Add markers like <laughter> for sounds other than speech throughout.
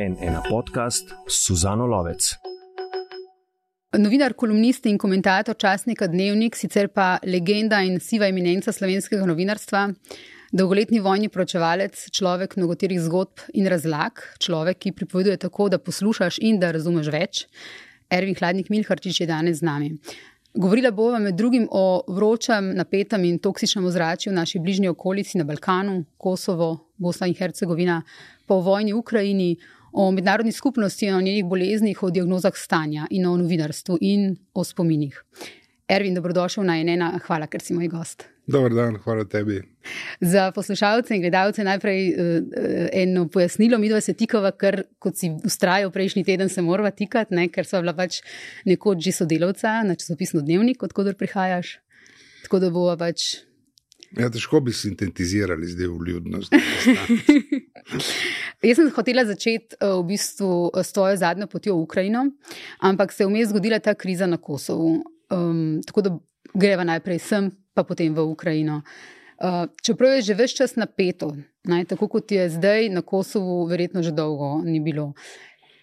en ena podcast Suzano Lovec. Novinar, kolumnist in komentator časnika Dnevnik, sicer pa legenda in siva eminenca slovenskega novinarstva, dolgoletni vojni pročevalec, človek mnogoterih zgodb in razlag, človek, ki pripoveduje tako, da poslušaš in da razumeš več. Ervin Hladnik Milharčič je danes z nami. Govorila bova med drugim o vročem, napetem in toksičnem ozračju v naši bližnji okolici na Balkanu, Kosovo, Bosna in Hercegovina, pa o vojni v Ukrajini, o mednarodni skupnosti in o njenih boleznih, o diagnozah stanja in o novinarstvu in o spominih. Ervin, dobrodošel na enena, hvala, ker si moj gost. Dobar dan, hvala tebi. Za poslušalce in gledalce najprej uh, eno pojasnilo, mi dva se tikava, ker kot si ustrajal prejšnji teden, se morava tikati, ne, ker so bila pač nekoč že sodelavca na časopisno dnevnik, odkudor prihajaš. Tako da bova pač. Ja, težko bi sintetizirali zdaj v ljudnost. <laughs> <laughs> Jaz sem hotela začeti eh, v bistvu s tvojo zadnjo potjo v Ukrajino, ampak se je vmes zgodila ta kriza na Kosovu. Um, tako da greva najprej sem, pa potem v Ukrajino. Uh, čeprav je že več čas napeto, ne, tako kot je zdaj na Kosovu, verjetno že dolgo ni bilo.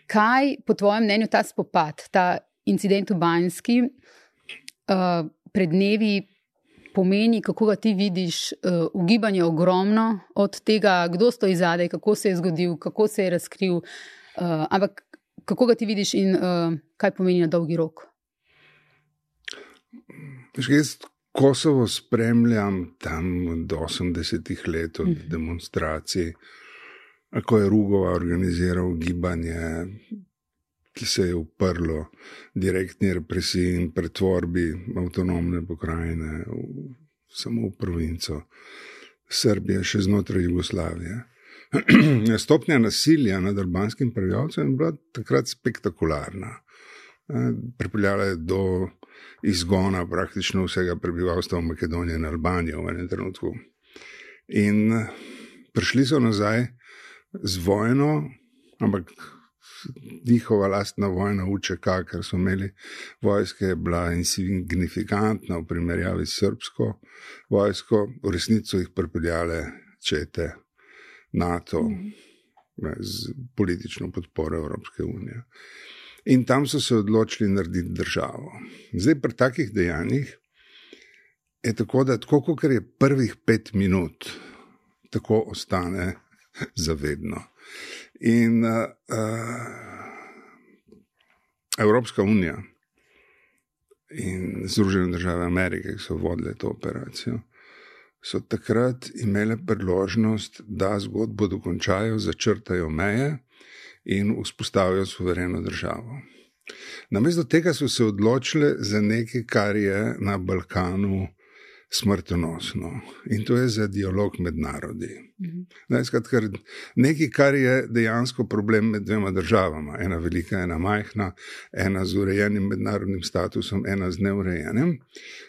Kaj po tvojem mnenju ta spopad, ta incident v Banjski uh, pred dnevi pomeni, kako ga ti vidiš, uh, ugibanje ogromno od tega, kdo stoji zadaj, kako se je zgodil, kako se je razkril, uh, ampak kako ga ti vidiš in uh, kaj pomeni na dolgi rok. Jaz Kosovo spremljam tam od 80-ih let, od mhm. demonstracij, ko je Rugova organiziral gibanje, ki se je uprlo direktni represiji in pretvorbi avtonomne pokrajine v, samo v provinco Srbije, še znotraj Jugoslavije. <clears throat> Stopnja nasilja nad albanskim prebivalcem je bila takrat spektakularna. Pripeljala je do izgona praktično vsega prebivalstva v Makedoniji in Albanijo v enem trenutku. In prišli so nazaj z vojno, ampak njihova lastna vojna UČK, ker so imeli vojske, bila insignifikantna v primerjavi s srpsko vojsko, v resnici jih pripeljale čete NATO ne, z politično podporo Evropske unije. In tam so se odločili narediti državo. Zdaj, pri takih dejanjih je tako, da tako, kot je prvih pet minut, tako ostane <laughs> zavedno. In uh, Evropska unija in Združene države Amerike, ki so vodile to operacijo, so takrat imele priložnost, da zgodbo dokončajo, začrtajo meje in vzpostavijo suvereno državo. Namesto tega so se odločili za nekaj, kar je na Balkanu smrtonosno in to je za dialog med narodi. Mhm. Skratka, nekaj, kar je dejansko problem med dvema državama, ena velika, ena majhna, ena z urejenim mednarodnim statusom, ena z neurejenim,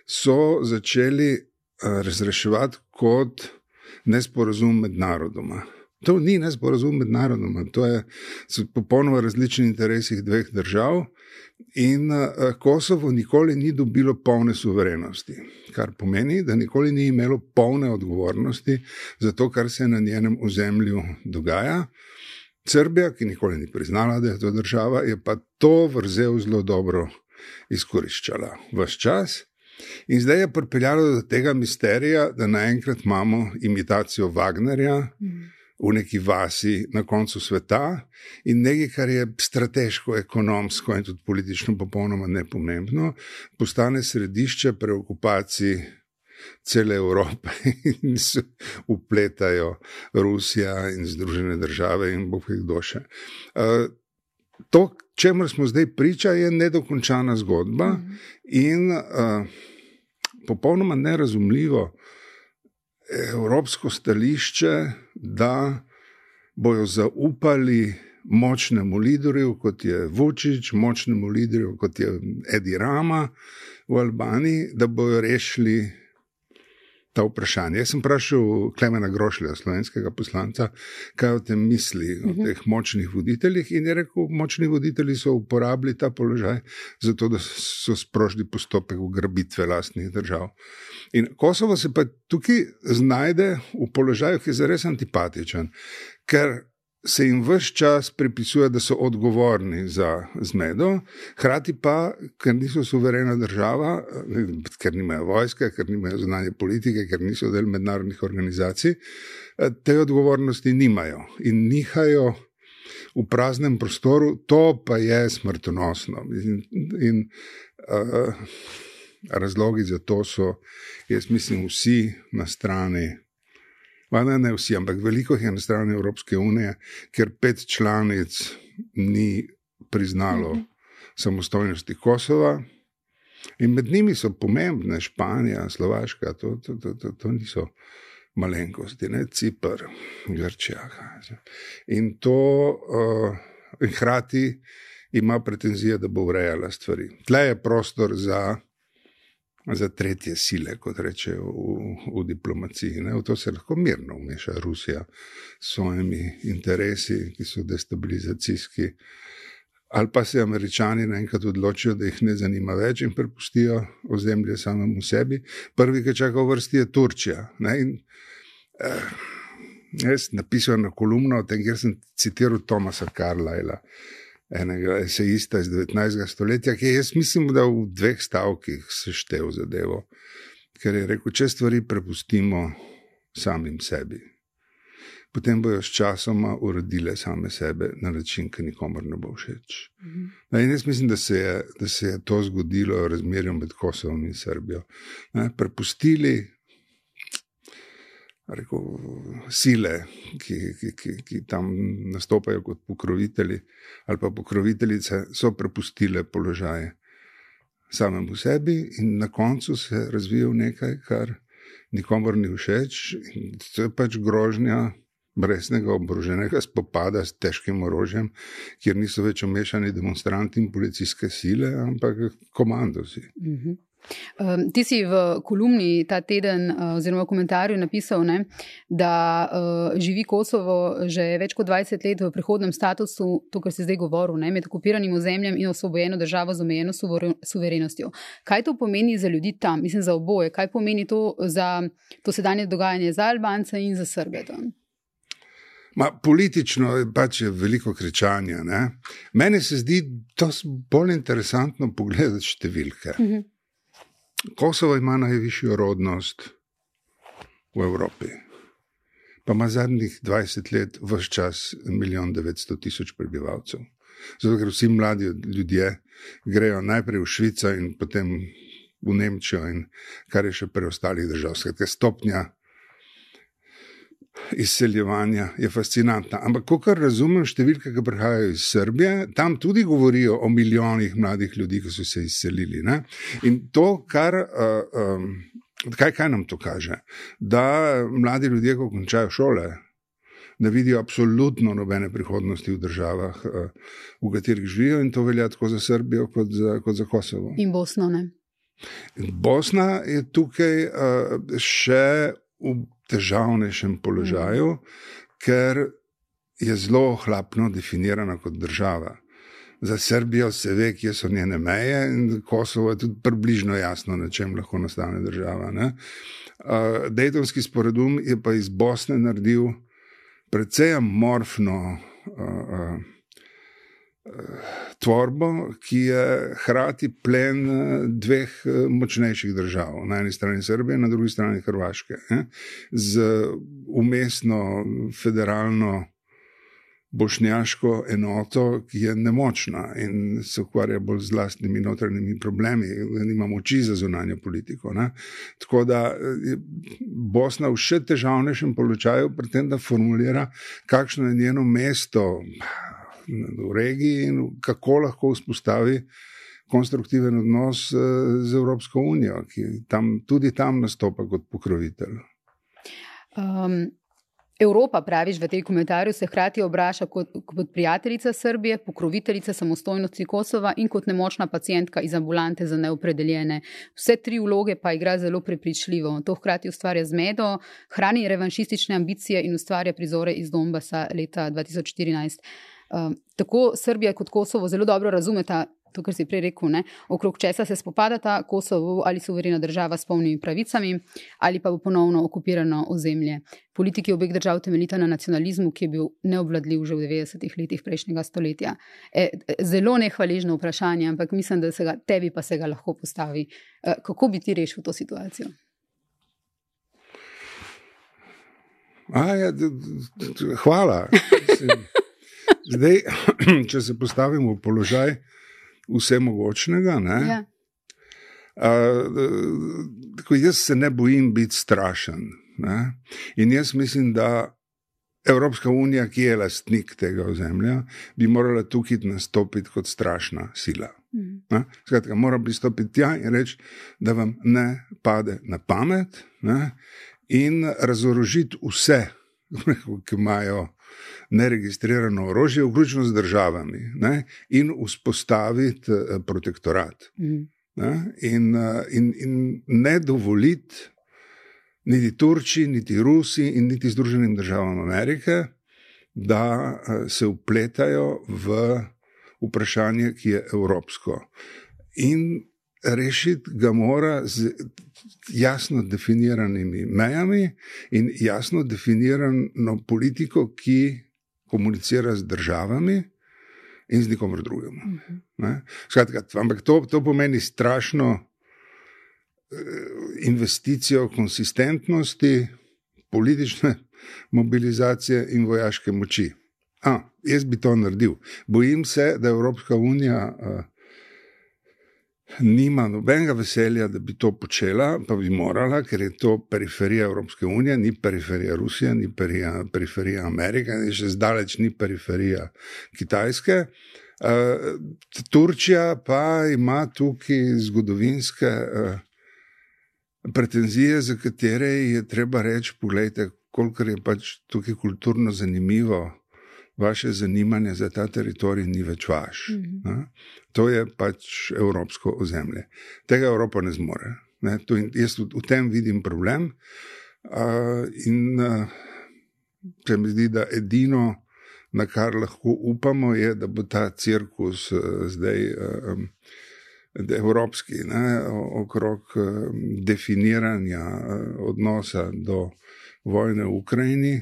so začeli uh, razreševati kot nesporazum med narodoma. To ni nesporazum med narodoma, to je popolnoma različni interesi dveh držav. In uh, Kosovo nikoli ni dobilo polne suverenosti, kar pomeni, da nikoli ni imelo polne odgovornosti za to, kar se na njenem ozemlju dogaja. Srbija, ki nikoli ni priznala, da je to država, je pa to vrzel zelo dobro izkoriščala vse čas. In zdaj je pripeljalo do tega misterija, da naenkrat imamo imitacijo Wagnerja. Mm v neki vasi na koncu sveta in nekaj, kar je strateško, ekonomsko in tudi politično popolnoma nepomembno, postane središče preokupacij cele Evrope <laughs> in se upletajo Rusija in Združene države in bo kdo še. To, čemu smo zdaj priča, je nedokončana zgodba mhm. in popolnoma nerazumljivo evropsko stališče, da bojo zaupali močnemu liderju, kot je Vučić, močnemu liderju, kot je Edi Rama v Albaniji, da bojo rešili ta vprašanja. Jaz sem vprašal Klemena Grošlja, slovenskega poslanca, kaj o tem misli, o mhm. teh močnih voditeljih. In je rekel, močni voditelji so uporabili ta položaj zato, da so sprožili postopek ugrabitve lastnih držav. In Kosovo se pa tukaj znajde v položaju, ki je zares antipatičen, ker se jim vse čas pripisuje, da so odgovorni za zmedo, hkrati pa, ker niso suverena država, ker nimajo vojske, ker nimajo zunanje politike, ker niso del mednarodnih organizacij, te odgovornosti nimajo in nihajo v praznem prostoru, to pa je smrtonosno. In, in uh, razlogi za to so, jaz mislim, vsi na strani. Ne, ne vsi, ampak veliko je na strani Evropske unije, ker pet članic ni priznalo mm -hmm. samostojnosti Kosova. In med njimi so pomembne Španija, Slovaška, to, to, to, to, to niso malenkosti, ne Cipr, Grčija. In to, uh, in hkrati ima pretenzije, da bo urejala stvari. Tle je prostor za za tretje sile, kot rečejo v, v diplomaciji. Ne? V to se lahko mirno umeša Rusija s svojimi interesi, ki so destabilizacijski. Ali pa se američani naenkrat odločijo, da jih ne zanima več in prepustijo ozemlje samemu sebi. Prvi, ki čaka v vrsti, je Turčija. In, eh, jaz napisal na kolumno o tem, kjer sem citiral Tomasa Carlyla enega esejista iz 19. stoletja, ki je, jaz mislim, da v dveh stavkih seštev zadevo, ker je rekel, če stvari prepustimo samim sebi. Potem bojo s časoma uredile same sebe na način, ki nikomor ne bo všeč. Mm -hmm. Jaz mislim, da se, je, da se je to zgodilo v razmerju med Kosovom in Srbijo. Ne, prepustili rekel, sile, ki, ki, ki, ki tam nastopajo kot pokrovitelji ali pokroviteljice, so prepustile položaje samemu sebi, in na koncu se je razvijal nekaj, kar nikomor ni všeč. To je pač grožnja. Breznega oboroženega spopada s težkim orožjem, kjer niso več omešani demonstranti in policijske sile, ampak komandosi. Mm -hmm. Um, ti si v kolumni ta teden, uh, oziroma v komentarju, napisal, ne, da uh, živi Kosovo že več kot 20 let v prihodnem statusu, to, kar si zdaj govoril, ne, med okupiranim ozemljem in osvobojeno državo z omejeno suverenostjo. Kaj to pomeni za ljudi tam, mislim, za oboje? Kaj pomeni to za to sedanje dogajanje za Albance in za Srbe? Ma, politično je pač veliko kričanja. Ne? Meni se zdi to bolj interesantno pogledati številke. Uh mhm. -huh. Kosovo ima najvišjo rodnost v Evropi. Pa ima zadnjih 20 let vse čas 1 900 tisoč prebivalcev. Zato, ker vsi mladi ljudje grejo najprej v Švico in potem v Nemčijo, in kar je še preostalih držav. Skratka, stopnja izseljevanja je fascinantna. Ampak, ko kar razumem, številke, ki prihajajo iz Srbije, tam tudi govorijo o milijonih mladih ljudi, ki so se izselili. Ne? In to, kar. Uh, um, Kaj, kaj nam to kaže? Da mladi ljudje, ko končajo šole, ne vidijo absolutno nobene prihodnosti v državah, v katerih živijo, in to velja tako za Srbijo, kot za, kot za Kosovo. In Bosno. Ne? Bosna je tukaj še v težavnejšem položaju, mm. ker je zelo hlapno definirana kot država. Za Srbijo se ve, kje so njene meje, in Kosovo je tudi približno jasno, na čem lahko nastane država. Uh, Dejtonski sporedum je pa iz Bosne naredil precej amorfno. Uh, uh, tvorbo, ki je hkrati plen eh, dveh eh, močnejših držav, na eni strani Srbije, na drugi strani Hrvaške, eh? z umestno federalno bošnjaško enoto, ki je nemočna in se ukvarja bolj z vlastnimi notranjimi problemi, nima moči za zunanjo politiko. Ne? Tako da je Bosna v še težavnejšem položaju, pri tem, da formulira, kakšno je njeno mesto v regiji in kako lahko vzpostavi konstruktiven odnos eh, z Evropsko unijo, ki tam, tudi tam nastopa kot pokrovitelj. Um, Evropa, praviš v tej komentarju, se hkrati obraša kot, kot prijateljica Srbije, pokroviteljica samostojnosti Kosova in kot nemočna pacijentka iz ambulante za neopredeljene. Vse tri vloge pa igra zelo prepričljivo. To hkrati ustvarja zmedo, hrani revanšistične ambicije in ustvarja prizore iz Donbasa leta 2014. Um, tako Srbija kot Kosovo zelo dobro razumeta to, kar si prej rekel, ne, okrog česa se spopadata Kosovo ali suverena država s polnimi pravicami, ali pa bo ponovno okupirano ozemlje. Politiki obeh držav temeljita na nacionalizmu, ki je bil neobvladljiv že v 90-ih letih prejšnjega stoletja. E, zelo nehvaležno vprašanje, ampak mislim, da se ga tebi pa se ga lahko postavi. E, kako bi ti rešil to situacijo? Ja, hvala. Zdaj, <clears throat> če se postavimo v položaj vsemogočnega, ne, ja. uh, jaz se ne bojim biti strašen. Ne, in jaz mislim, da Evropska unija, ki je lastnik tega ozemlja, bi morala tukaj nastopiti kot strašna sila. Mm. Skratka, mora pristopiti tja in reči, da vam ne pade na pamet ne, in razorožiti vse, <laughs> ki imajo neregistrirano orožje, vključno z državami, ne, in vzpostaviti eh, protektorat. Mm. Ne, in, eh, in, in ne dovoliti niti Turčiji, niti Rusiji, in niti Združenim državam Amerike, da eh, se upletajo v vprašanje, ki je evropsko. In rešiti ga mora z jasno definiranimi mejami in jasno definirano politiko, ki komunicira z državami in z nikomer drugim. Mhm. Skratka, ampak to, to pomeni strašno eh, investicijo konsistentnosti, politične <laughs> mobilizacije in vojaške moči. A, jaz bi to naredil. Bojim se, da Evropska unija. Uh, nima nobenega veselja, da bi to počela, pa bi morala, ker je to periferija Evropske unije, ni periferija Rusije, ni periferija Amerike, in še zdaleč ni periferija Kitajske. Uh, Turčija pa ima tukaj zgodovinske uh, pretenzije, za katere je treba reči: Poglejte, koliko je pač tukaj kulturno zanimivo, vaše zanimanje za ta teritorij ni več vaš. Mm -hmm. To je pač evropsko ozemlje. Tega Evropa ne zmore. Ne? To, jaz v, v tem vidim problem. Uh, in uh, se mi zdi, da edino, na kar lahko upamo, je, da bo ta cirkus uh, zdaj. Uh, Evropski, ne, okrog definiranja odnosa do vojne v Ukrajini,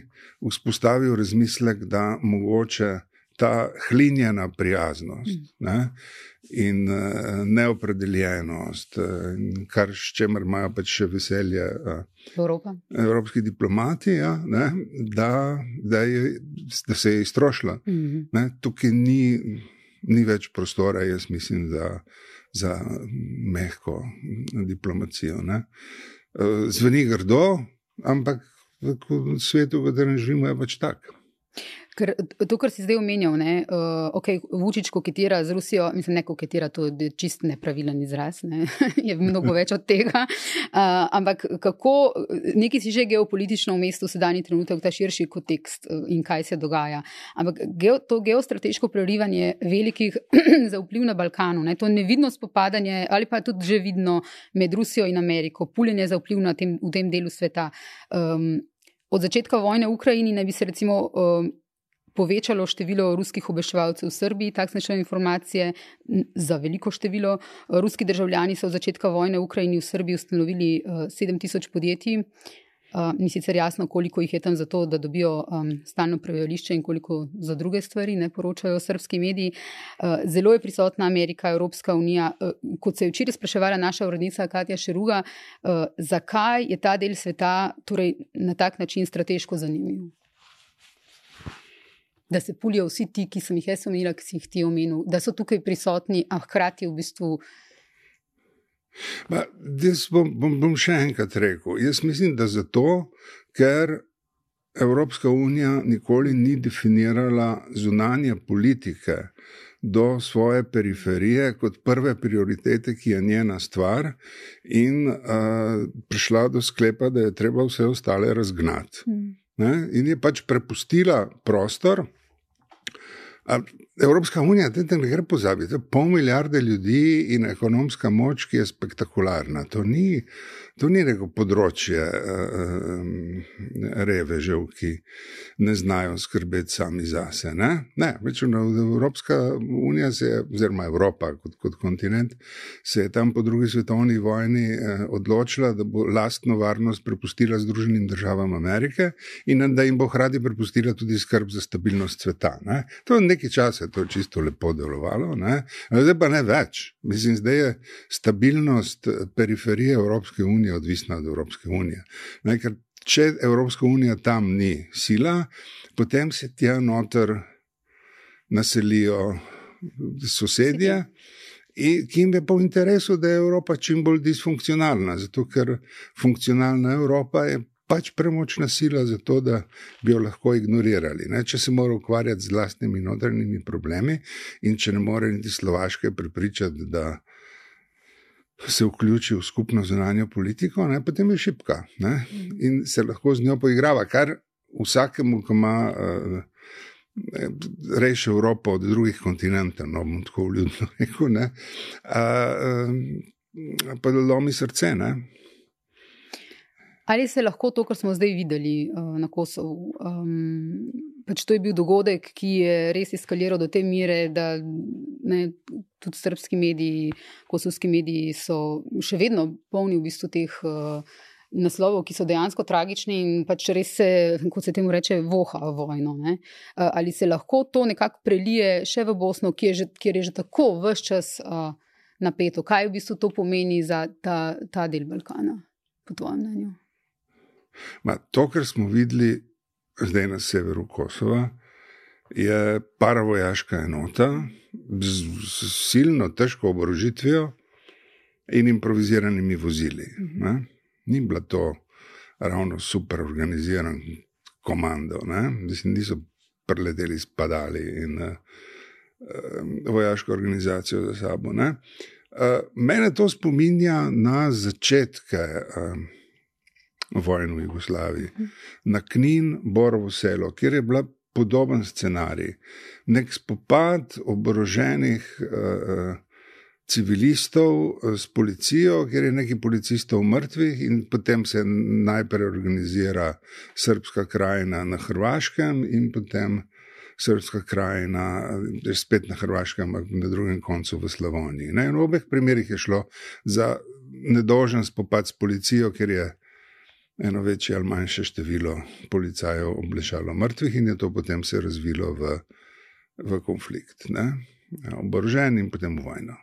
vzpostavil razmislek, da mogoče ta hlinjena prijaznost mm. ne, in uh, neopredeljenost, uh, kar s čimer imajo pač še veselje uh, evropski diplomati, ja, ne, da, da, je, da se je iztrošila. Mm. Ne, tukaj ni, ni več prostora, jaz mislim, za, za mehko diplomacijo. Ne. Zveni grdo, ampak v svetu, v katerem živimo, je pač tako. Ker to, kar si zdaj omenjal, da uh, okay, Vučić koketira z Rusijo, mislim, ne koketira, to je čist nepravilen izraz, ne? <laughs> je mnogo več od tega. Uh, ampak kako, neki si že geopolitično v mestu, sedajni trenutek, ta širši kontekst uh, in kaj se dogaja. Ampak geo, to geostrateško prerivanje velikih <clears throat> za vpliv na Balkanu, ne? to nevidno spopadanje ali pa tudi že vidno med Rusijo in Ameriko, puljenje za vpliv tem, v tem delu sveta. Um, od začetka vojne v Ukrajini naj bi se recimo. Um, povečalo število ruskih obveščevalcev v Srbiji, takšne informacije za veliko število. Ruski državljani so od začetka vojne v Ukrajini v Srbiji ustanovili 7000 podjetij. Uh, ni sicer jasno, koliko jih je tam za to, da dobijo um, stalno prebivališče in koliko za druge stvari, ne poročajo srpski mediji. Uh, zelo je prisotna Amerika, Evropska unija. Uh, kot se je včeraj spraševala naša urednica Katja Šeruga, uh, zakaj je ta del sveta torej, na tak način strateško zanimiv? Da se pulijo vsi ti, ki sem jih jaz omenila, ki si jih ti omenil, da so tukaj prisotni, a hkrati v bistvu. Ba, bom, bom, bom še enkrat rekel. Jaz mislim, da zato, ker Evropska unija nikoli ni definirala zunanje politike do svoje periferije kot prve prioritete, ki je njena stvar, in uh, prišla do sklepa, da je treba vse ostale razgnati. Hmm. Ne? In je pač prepustila prostor. Evropska unija, te ne gre pozabiti, pol milijarde ljudi in ekonomska moč, ki je spektakularna. To ni, to ni neko področje uh, revežev, ki ne znajo skrbeti sami zase. Ne, ne večino, Evropska unija, je, oziroma Evropa kot, kot kontinent, se je tam po drugi svetovni vojni uh, odločila, da bo lastno varnost prepustila Združenim državam Amerike in da jim bo hrati prepustila tudi skrb za stabilnost sveta. Ne. To je nekaj časa je to čisto lepo delovalo, ne? zdaj pa ne več. Mislim, zdaj je stabilnost periferije Evropske unije odvisna od Evropske unije. Ne? Ker če Evropska unija tam ni sila, potem se tja noter naselijo sosedje. In ki jim je pa v interesu, da je Evropa čim bolj disfunkcionalna, zato ker funkcionalna Evropa je pač premočna sila za to, da bi jo lahko ignorirali. Ne? Če se mora ukvarjati z vlastnimi notranjimi problemi in če ne more niti Slovaške prepričati, da se vključi v skupno zunanjo politiko, ne? potem je šipka ne? in se lahko z njo poigrava, kar vsakemu, ki ima. Uh, Reši Evropo od drugih kontinentov, no, bom tako <laughs> vljudno rekel, a, a, pa da lomi srce. Ne? Ali se lahko to, kar smo zdaj videli uh, na Kosovu, um, pač to je bil dogodek, ki je res eskaliral do te mere, da ne, tudi srpski mediji, kosovski mediji so še vedno polni v bistvu teh. Uh, Naslovov, ki so dejansko tragični in pač res se, kot se temu reče, voha vojno. Ne? Ali se lahko to nekako prelije še v Bosno, kjer je že, kjer je že tako vse čas uh, napeto? Kaj v bistvu to pomeni za ta, ta del Balkana, po tvojem mnenju? Ma, to, kar smo videli zdaj na severu Kosova, je paravojaška enota z, z silno težko oborožitvijo in improviziranimi vozili. Ne? Ni bila to ravno super organiziran komando, Mislim, niso preleteli spadali in uh, vojaško organizacijo za sabo. Uh, mene to spominja na začetke. Uh, vojno v Jugoslaviji, na Knin, Borovo selo, kjer je bila podoben scenarij. Nek spopad oboroženih uh, civilistov uh, s policijo, kjer je nekaj policistov mrtvih, in potem se najprej organizira srpska krajina na Hrvaškem, in potem srpska krajina, spet na Hrvaškem, na drugem koncu v Slavoniji. Ne? In v obeh primerih je šlo za nedožen spopad s policijo, ker je eno večje ali manjše število policajev obležalo mrtvih, in je to potem se razvilo v, v konflikt, ja, oborožen in potem v vojno.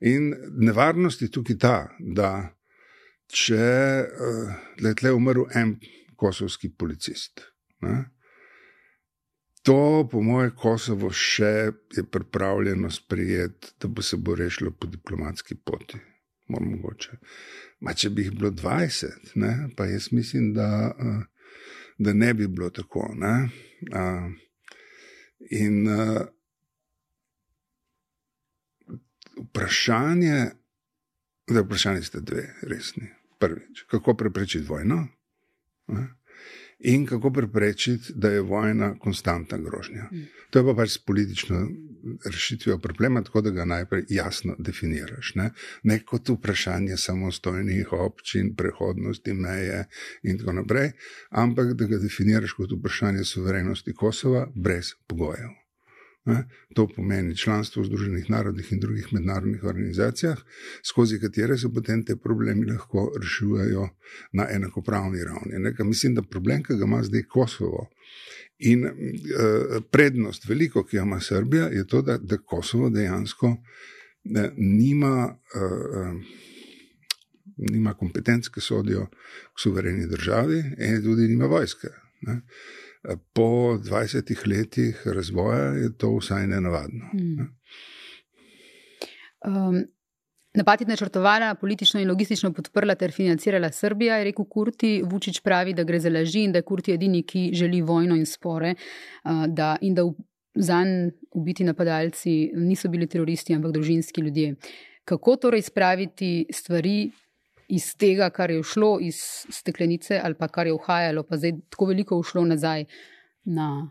In nevarnost je tukaj ta, da če uh, le tle umrl en kosovski policist. Ne, To, po mojem, Kosovo še je pripravljeno sprijeti, da bo se bo rešilo po diplomatski poti. Mogoče. Ma če bi jih bilo 20, ne, pa jaz mislim, da, da ne bi bilo tako. Ne. In vprašanje, da vprašanje ste dve, resni. Prvič, kako preprečiti vojno? Ne in kako preprečiti, da je vojna konstantna grožnja. Mm. To je pa pač s politično rešitvijo problema, tako da ga najprej jasno definiraš. Ne, ne kot vprašanje samostojnih občin, prehodnosti meje in tako naprej, ampak da ga definiraš kot vprašanje suverenosti Kosova brez pogojev. Ne? To pomeni članstvo v Združenih narodih in drugih mednarodnih organizacijah, skozi katere se potem te problemi lahko rešujejo na enakopravni ravni. Nekaj, mislim, da problem, ki ga ima zdaj Kosovo in uh, prednost, veliko, ki jo ima Srbija, je to, da, da Kosovo dejansko ne, nima. Uh, Nima kompetenc, ki sodijo k suvereni državi, in tudi nima vojske. Ne. Po 20 letih razvoja je to vsaj ne navadno. Hmm. Um, napad je načrtovala, politično in logistično podprla ter financirala Srbija, je rekel Kurti. Vučić pravi, da gre za laži in da je Kurti edini, ki želi vojno in spore. Uh, da, in da za njim ubiti napadalci niso bili teroristi, ampak družinski ljudje. Kako torej spraviti stvari iz tega, kar je šlo iz steklenice, ali pa kar je uhajalo, pa zdaj tako veliko ušlo nazaj na,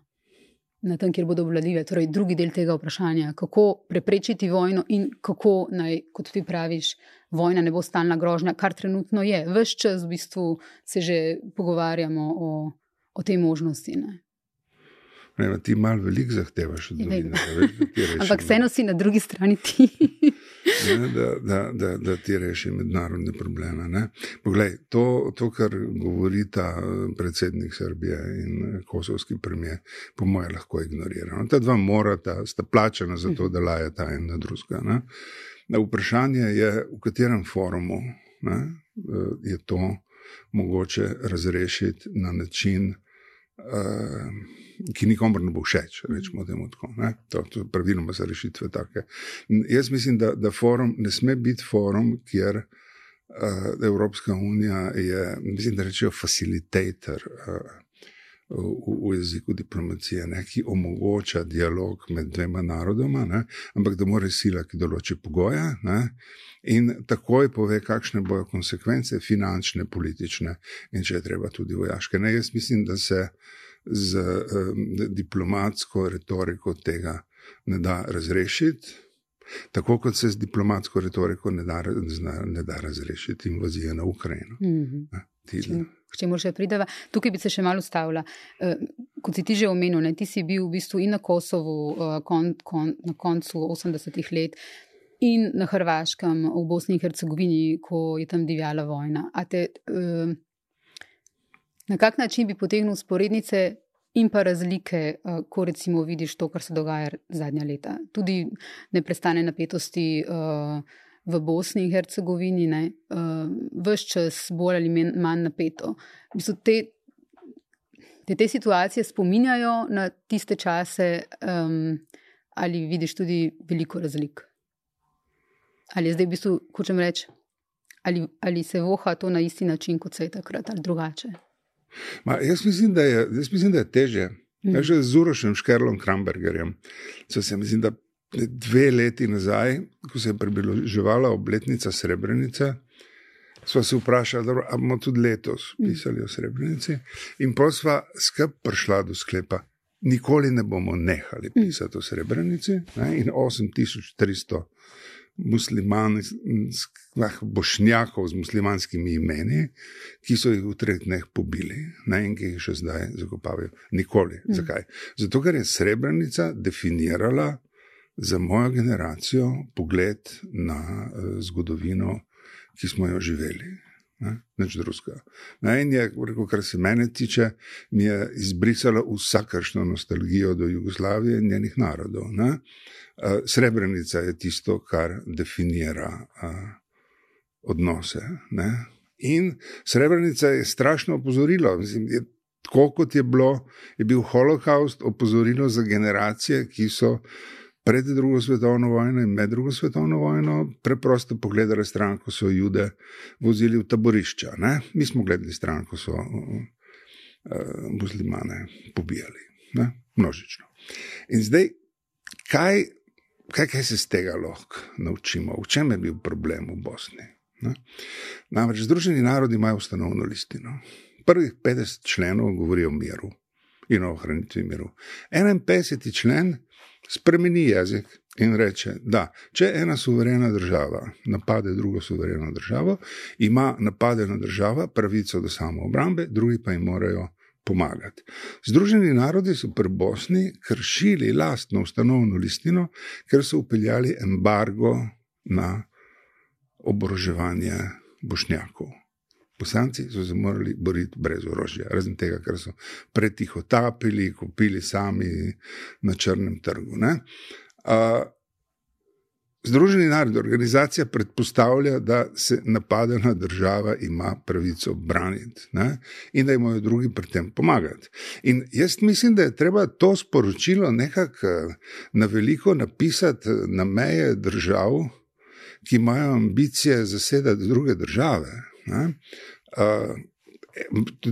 na tem, kjer bodo vladljive. Torej, drugi del tega vprašanja, kako preprečiti vojno in kako naj, kot ti praviš, vojna ne bo stalna grožnja, kar trenutno je. Ves čas v bistvu se že pogovarjamo o, o tej možnosti. Ne? Ne, ti malo veliko zahtevaš od drugih. <laughs> Ampak vseeno si na drugi strani ti. ne, da, da, da, da ti reši mednarodne probleme. Poglej, to, to, kar govori ta eh, predsednik Srbije in eh, kosovski premijer, po mojem, lahko ignoriramo. Ta dva morata, sta plačena za to, da lajata en na drugega. Vprašanje je, v katerem forumu ne, eh, je to mogoče razrešiti na način. Uh, ki nikomor ne bo všeč, rečemo temu tako. To, to praviloma za rešitve take. Jaz mislim, da, da forum ne sme biti forum, kjer uh, Evropska unija je, mislim, da rečejo facilitator. Uh, V, v jeziku diplomacije, ne, ki omogoča dialog med dvema narodoma, ne, ampak da mora sila, ki določi pogoje, ne, in takoj pove, kakšne bodo konsekvence, finančne, politične in če je treba tudi vojaške. Ne, jaz mislim, da se uh, z um, diplomatsko retoriko tega ne da razrešiti, tako kot se z diplomatsko retoriko ne da, ne da razrešiti invazije na Ukrajino. Mm -hmm. K čemu še prideva? Tukaj bi se še malo ustavila. Uh, kot si ti že omenil, ne, ti si bil v bistvu in na Kosovu uh, kon, kon, na koncu 80-ih let. In na Hrvaškem, v Bosni in Hercegovini, ko je tam divjala vojna. Te, uh, Na kak način bi potegnil sporednice in pa razlike, eh, ko recimo vidiš to, kar se dogaja zadnja leta? Tudi ne prestane napetosti uh, v Bosni in Hercegovini, ne, eh, vse čas bolj ali manj napeto. Te, te, te situacije spominjajo na tiste čase, um, ali vidiš tudi veliko razlik? Ali je zdaj v bistvu, hočem reči, ali, ali se voha to na isti način, kot se je takrat, ali drugače? Ma, jaz, mislim, je, jaz mislim, da je teže. Mm. Ja, že z Urošem Škerlom Krambergerjem. So se, mislim, da dve leti nazaj, ko se je približevala obletnica Srebrenice, smo se vprašali, da bomo tudi letos mm. pisali o Srebrenici. In pa sva skrb prišla do sklepa. Nikoli ne bomo nehali mm. pisati o Srebrenici. Ne? In 8300 muslimanskih, bošnjakov z muslimanskimi imeni, ki so jih v treh dneh pobili ne, in ki jih še zdaj zakopavajo. Nikoli. Mm. Zakaj? Zato, ker je Srebrenica definirala za mojo generacijo pogled na uh, zgodovino, ki smo jo živeli. Nič drugega. In je, rekel, kar se mene tiče, mi je izbrisalo vsakršno nostalgijo do Jugoslavije in njenih narodov. Ne? Eh, Srebrenica je tisto, kar definira uh, odnose. Ne? In Srebrenica je strašno opozorilo. Mislim, je, tako kot je bilo, je bil holokaust opozorilo za generacije, ki so pred drugo svetovno vojno in med drugo svetovno vojno preprosto pogledali stran, ko so jude vozili v taborišča. Ne? Mi smo gledali stran, ko so uh, muslimane pobijali, ne? množično. In zdaj, kaj kaj, kaj se iz tega lahko naučimo, v čem je bil problem v Bosni. Ne? Namreč Združeni narodi imajo ustanovno listino. Prvih 50 členov govori o miru in o ohranitvi miru. 51. člen spremeni jezik in reče, da če ena suverena država napade drugo suvereno državo, ima napadena država pravico do samoobrambe, drugi pa jim morajo pomagati. Združeni narodi so pri Bosni kršili lastno ustanovno listino, ker so upeljali embargo na oboroževanje bošnjakov. Poslanci so se morali boriti brez orožja, razen tega, ker so pretiho tapili, kupili sami na črnem trgu. Uh, Združeni narodi, organizacija predpostavlja, da se napadena država ima pravico braniti ne? in da imajo drugi pri tem pomagati. In jaz mislim, da je treba to sporočilo nekako na veliko napisati na meje držav, ki imajo ambicije zasedati druge države. Uh,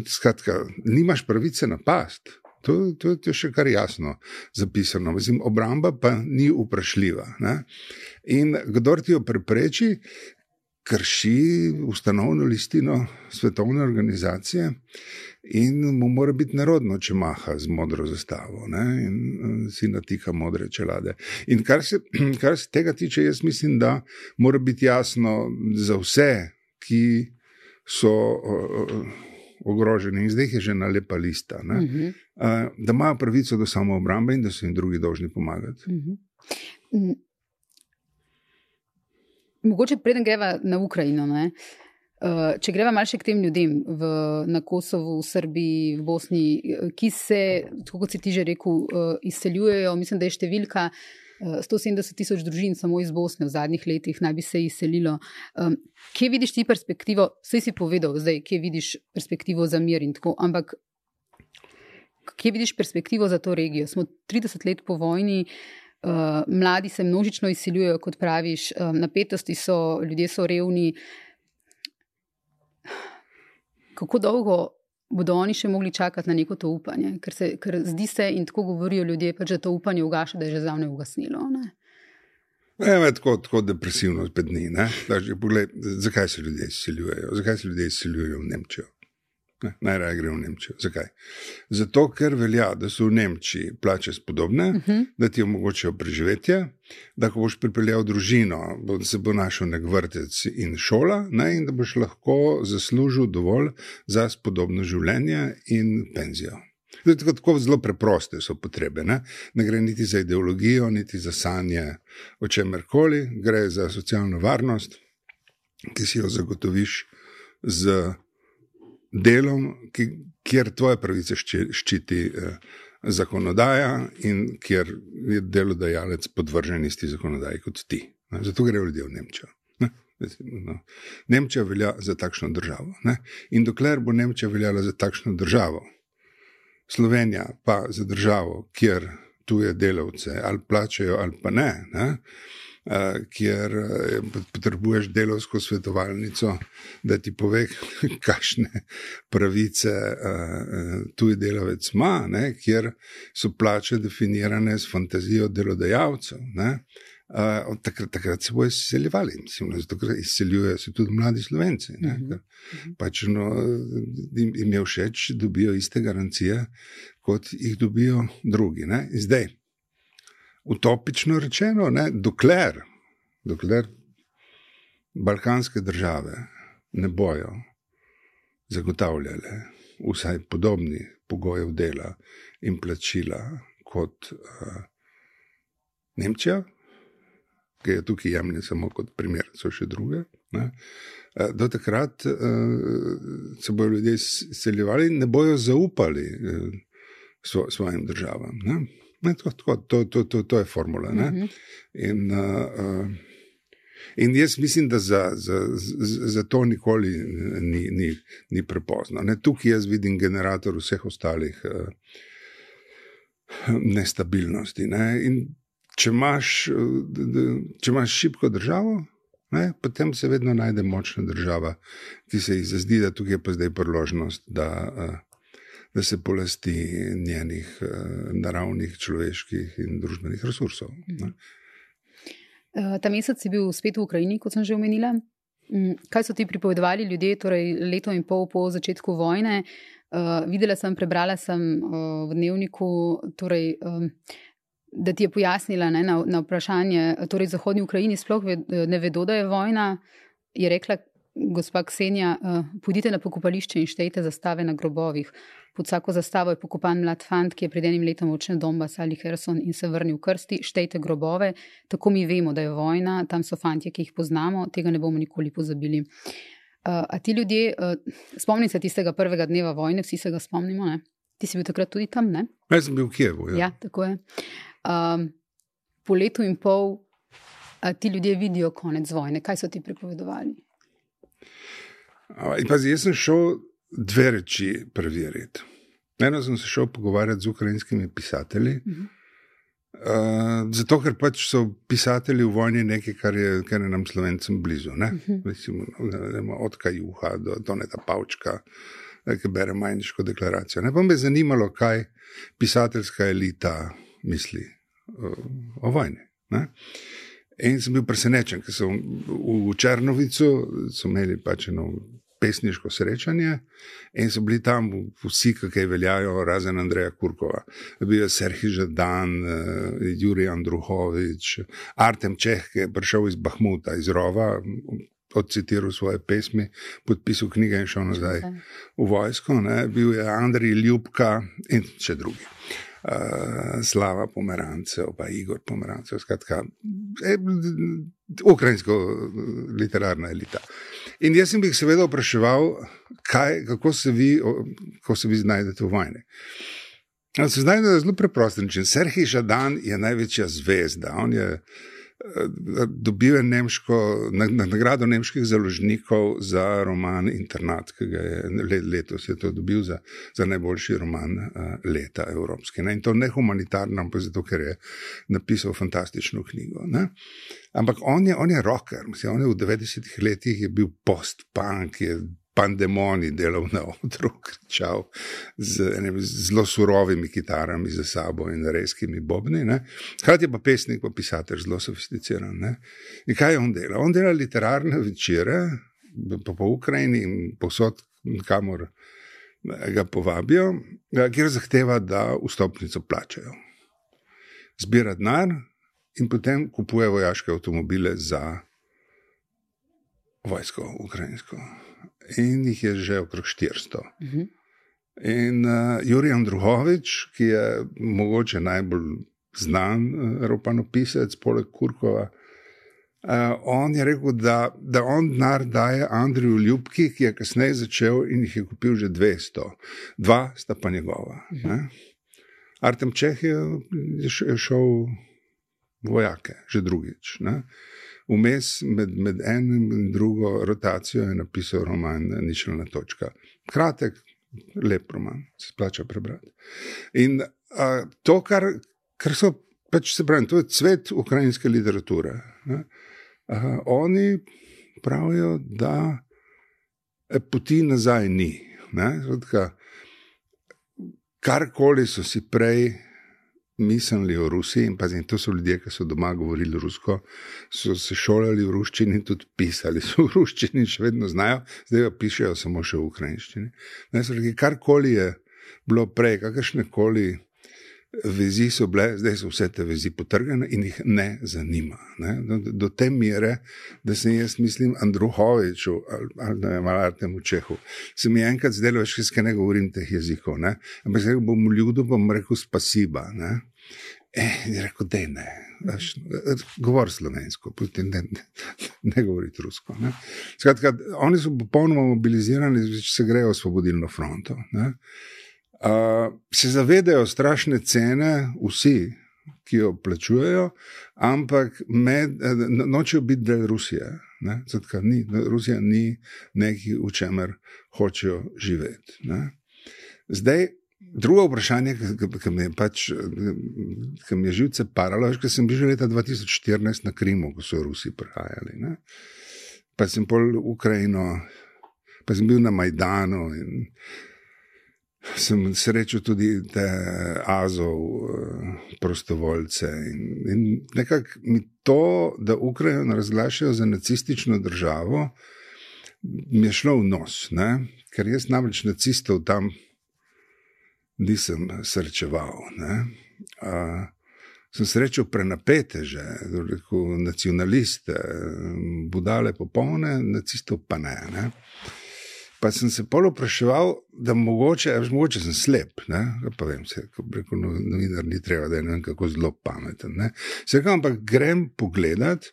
skratka, nimaš pravice napasti. To, to, to je še kar jasno zapisano. Mislim, obramba pa ni vprašljiva. Ne? In kdo ti jo prepreči, krši ustanovno listino svetovne organizacije in mu mora biti narodno, če maha z modro zastavo ne? in uh, si natika modre čelade. In kar se, kar se tega tiče, jaz mislim, da mora biti jasno za vse, ki so. Uh, Ogroženi in zdaj je že na lepa lista, uh -huh. uh, da imajo pravico do samoobrambe in da so jim drugi dolžni pomagati. Uh -huh. Mogoče preden greva na Ukrajino, ne? Uh, če greva malce k tem ljudem v, na Kosovu, v Srbiji, v Bosni, ki se, kot si ti že rekel, uh, izseljujejo, mislim, da je številka uh, 170 tisoč družin samo iz Bosne v zadnjih letih, naj bi se izselilo. Um, kje vidiš ti perspektivo? Vse si povedal, zdaj, kje vidiš perspektivo za mir in tako, ampak kje vidiš perspektivo za to regijo? Smo 30 let po vojni. Uh, mladi se množično izsiljujejo, kot praviš, um, napetosti so, ljudje so revni. Kako dolgo bodo oni še mogli čakati na neko to upanje? Ker, se, ker zdi se, in tako govorijo ljudje, pač, da to upanje ugaša, da je že zdavne ugasnilo. Ne? Ne, ne, tako, tako depresivno spet ni. Zakaj se ljudje izsiljujejo? Zakaj se ljudje izsiljujejo v Nemčijo? Najraje gre v Nemčijo. Zakaj? Zato, ker velja, da so v Nemčiji plače spodobne, uh mhm. -huh. da ti omogočajo preživetje, da ko boš pripeljal družino, bo, se bo našel nek vrtec in šola, ne, in da boš lahko zaslužil dovolj za spodobno življenje in penzijo. Tako, tako zelo preproste so potrebe. Ne? ne gre niti za ideologijo, niti za sanje o čemer koli, gre za socialno varnost, ki si jo zagotoviš z delom, ki, kjer tvoje pravice ščiti eh, zakonodaja in kjer je delodajalec podvržen isti zakonodaji kot ti. Ne? Zato grejo ljudje v Nemčijo. Ne? No. Nemčija velja za takšno državo. Ne? In dokler bo Nemčija veljala za takšno državo, Slovenija pa za državo, kjer tuje delavce ali plačajo ali pa ne. ne? Kjer potrebuješ delovsko svetovalnico, da ti pove, <laughs> kakšne pravice tuji delavec ima, ne, kjer so plače definirane s fantazijo delodajalcev. Ne. Uh, takrat, takrat se bojo izseljevali, mislim, zato izseljujejo se tudi mladi slovenci. Mhm. -huh. Mhm. pač, no, jim je všeč, dobijo iste garancije, kot jih dobijo drugi. Ne. Zdaj, utopično rečeno, ne, dokler, dokler balkanske države ne bojo zagotavljale vsaj podobnih pogojev dela in plačila kot uh, Nemčija, ki je tukaj jemlje samo kot primer, so še druge. Ne, uh, do takrat uh, se bodo ljudje izseljevali in ne bojo zaupali uh, svo, svojim državam. Ne. Ne, tako, tako, to, to, to, to je formula. Uh mhm. -huh. in, uh, in jaz mislim, da za, za, za to nikoli ni, ni, ni prepozno. Ne, tukaj jaz vidim generator vseh ostalih uh, nestabilnosti. Ne, če, imaš, če imaš šibko državo. Ne, potem se vedno najde močna država, ki se ji zdi, da tukaj je pa zdaj priložnost, da uh, da se polasti njenih uh, naravnih, človeških in družbenih resursov. Ne. Eh, ta mesec si bil spet v Ukrajini, kot sem že omenila. Mm, kaj so ti pripovedovali ljudje, torej leto in pol po začetku vojne? Uh, videla sem, prebrala sem uh, v dnevniku, torej, um, da ti je pojasnila ne, na, na vprašanje, torej Zahodni Ukrajini sploh ve, ne vedo, da je vojna. Je rekla gospa Ksenija, uh, pojdite na pokopališče in štejte zastave na grobovih. Pod vsako zastavo je pokopan mlad fant, ki je pred enim letom odšel Donbas ali Herson in se vrnil v krsti, štejte grobove, tako mi vemo, da je vojna, tam so fantje, ki jih poznamo, tega ne bomo nikoli pozabili. Uh, a ti ljudje, uh, spomnim se tistega prvega dneva vojne, vsi se ga spomnimo, ne? ti si bil takrat tudi tam? Ne? Jaz sem bil v Kijevu. Ja, ja tako je. Um, po letu in pol uh, ti ljudje vidijo konec vojne. Kaj so ti pripovedovali? Uh, pazi, jaz sem šel dve reči preveriti. Eno sem se šel pogovarjati z ukrajinskimi pisatelji. Uh -huh. Uh, zato, ker pač so pisatelji v vojni nekaj, kar je, kar je nam slovencem blizu. Uh mhm. -huh. Recimo, no, od Kajuha do Toneta Pavčka, ki bere majniško deklaracijo. Ne pa me zanimalo, kaj pisateljska elita misli uh, o vojni. Ne? In sem bil presenečen, ker so v Črnovicu imeli pač eno pesniško srečanje in so bili tam vsi, ki veljajo, razen Andreja Kurkova. Bil je Serhij Žadan, eh, Jurij Andruhovič, Artem Čeh, ki je prišel iz Bahmuta, iz Rova. Odcitiral svoje pesmi, podpisal knjige in šel nazaj v vojsko. Ne. Bil je Andrej Ljubka in še drugi. Uh, Slava Pomerancev, pa Igor Pomerancev, skratka, e, ukrajinsko literarna elita. In jaz sem jih seveda vprašal, kaj, kako, se vi, kako se vi znajdete v vojni. Se znajdete na zelo preprost način. Serhij Žadan je največja zvezda. On je uh, dobil nemško, nagrado nemških založnikov za roman Internat, ki ga je letos je dobil za, za najboljši roman leta evropski. Ne? In to ne humanitarno, ampak zato, ker je napisal fantastično knjigo. Ne? Ampak on je, on je rocker, mislim, on je v 90-ih letih bil post-punk, je pandemoni delal na odru, kričal z enimi zelo surovimi kitarami za sabo in reskimi bobni. Hkrati je pa pesnik, pa pisatelj, zelo sofisticiran. Ne? In kaj on dela? On dela literarne večere po, po Ukrajini in posod, kamor ga povabijo, kjer zahteva, da vstopnico plačajo. Zbira denar in potem kupuje vojaške avtomobile za vojsko, ukrajinsko in jih je že okrog 400. Uh -huh. In uh, Jurij Andruhovič, ki je mogoče najbolj znan uh, ropanopisec, poleg Kurkova, uh, on je rekel, da, da on denar daje Andriju Ljubki, ki je kasneje začel in jih je kupil že 200, dva sta pa njegova. Uh -huh. Artem Čeh je, je šel vojake, že drugič. Ne? Vmes med, med enim in drugo rotacijo je napisal roman Ničelna točka. Kratek, lep roman, se splača prebrati. In a, to, kar, kar so, pač se pravi, to je cvet ukrajinske literature. A, oni pravijo, da poti nazaj ni. Karkoli so si prej mislili o Rusiji, in pazim, to so ljudje, ki so doma govorili rusko, so se šolali v ruščini in tudi pisali so v ruščini, še vedno znajo, zdaj pa pišejo samo še v ukrajinščini. Karkoli je bilo prej, kakršne koli vezi so bile, zdaj so vse te vezi potrgane in jih ne zanima. Ne? Do, do te mere, da sem jaz, mislim, Andruhoviču ali, ali ne vem, ali temu Čehu, se mi enkrat zdelo, več kaj ne govorim teh jezikov, ne? ampak zdaj bom ljudu, bom rekel spasiba. Ne? Eh, je rekel, da ne, govori slovensko, ne, ne, ne govori rusko. Ne. Skratka, oni so popolnoma mobilizirani, če se grejo v osvobodilno fronto. Ne se zavedajo strašne cene, vsi, ki jo plačujejo, ampak med, nočejo biti del Rusije. Zatka, ni, Rusija ni nekaj, v čemer hočejo živeti. Ne? Zdaj, drugo vprašanje, ki mi je, pač, ki mi je živce paralo, je, ker sem bil že leta 2014 na Krimu, ko so Rusi prihajali. Ne? Pa sem pol Ukrajino, pa sem bil na Majdanu. In, sem srečal tudi te azov, eh, prostovoljce. In, in nekako mi to, da Ukrajino razglašajo za nacistično državo, mi je šlo v nos, ne? ker jaz namreč nacistov tam nisem srečeval. Uh, sem srečal prenapete, že rekel, nacionaliste, budale popolne, nacistov pa ne. ne? Pa sem se polo vprašal, da mogoče, veš, mogoče sem slep, ne? pa vem, se, ko reko, no, novinar ni treba, da je ne vem kako zelo pameten. Se kam, ampak grem pogledat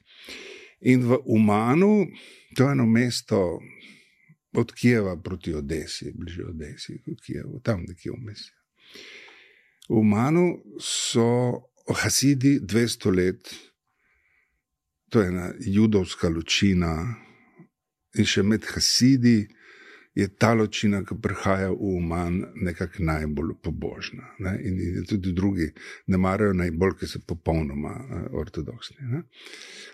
in v Umanu, to je eno mesto od Kijeva proti Odesi, bliže Odesi, kot Kijev, tam nekje vmes. V Umanu so Hasidi 200 let, to je ena judovska ločina in še med Hasidi je ta ločina, ki prihaja v uman, nekako najbolj pobožna. Ne? In, in tudi drugi ne marajo najbolj, ki so popolnoma uh, ortodoksni. Ne?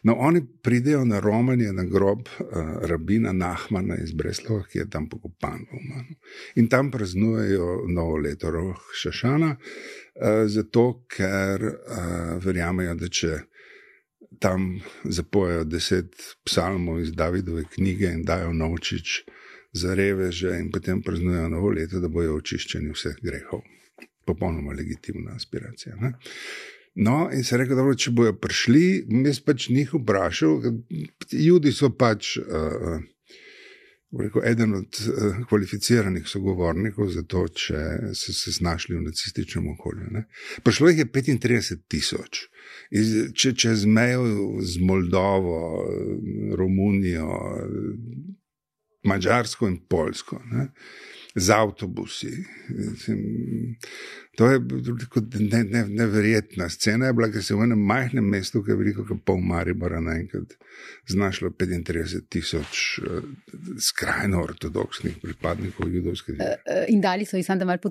No, oni pridejo na romanje na grob uh, rabina Nahmana iz Breslova, ki je tam pokopan v umanu. In tam praznujejo novo leto, roh Šašana, uh, zato ker uh, verjamejo, da če tam zapojejo deset psalmov iz Davidove knjige in dajo novčič za reveže, in potem praznujejo novo leto, da bojo očiščeni vseh grehov. Popolnoma legitimna aspiracija. Ne? No, in se rekel, da če bojo prišli, jaz pač njih vprašal, ljudi so pač. Uh, Rekel, eden od uh, kvalificiranih sogovornikov za to, če so se znašli v nacističnem okolju. Ne. Prišlo jih je 35 tisoč, če, čez mejo z Moldovo, Romunijo, Mačarsko in Poljsko. Ne z avtobusi. To je ne, ne, neverjetna scena, je bila, ker se v enem majhnem mestu, ki je veliko kot pol Maribora, naenkrat znašlo 35 tisoč uh, skrajno ortodoksnih pripadnikov judovske vere. Uh, in dali so jih, da malo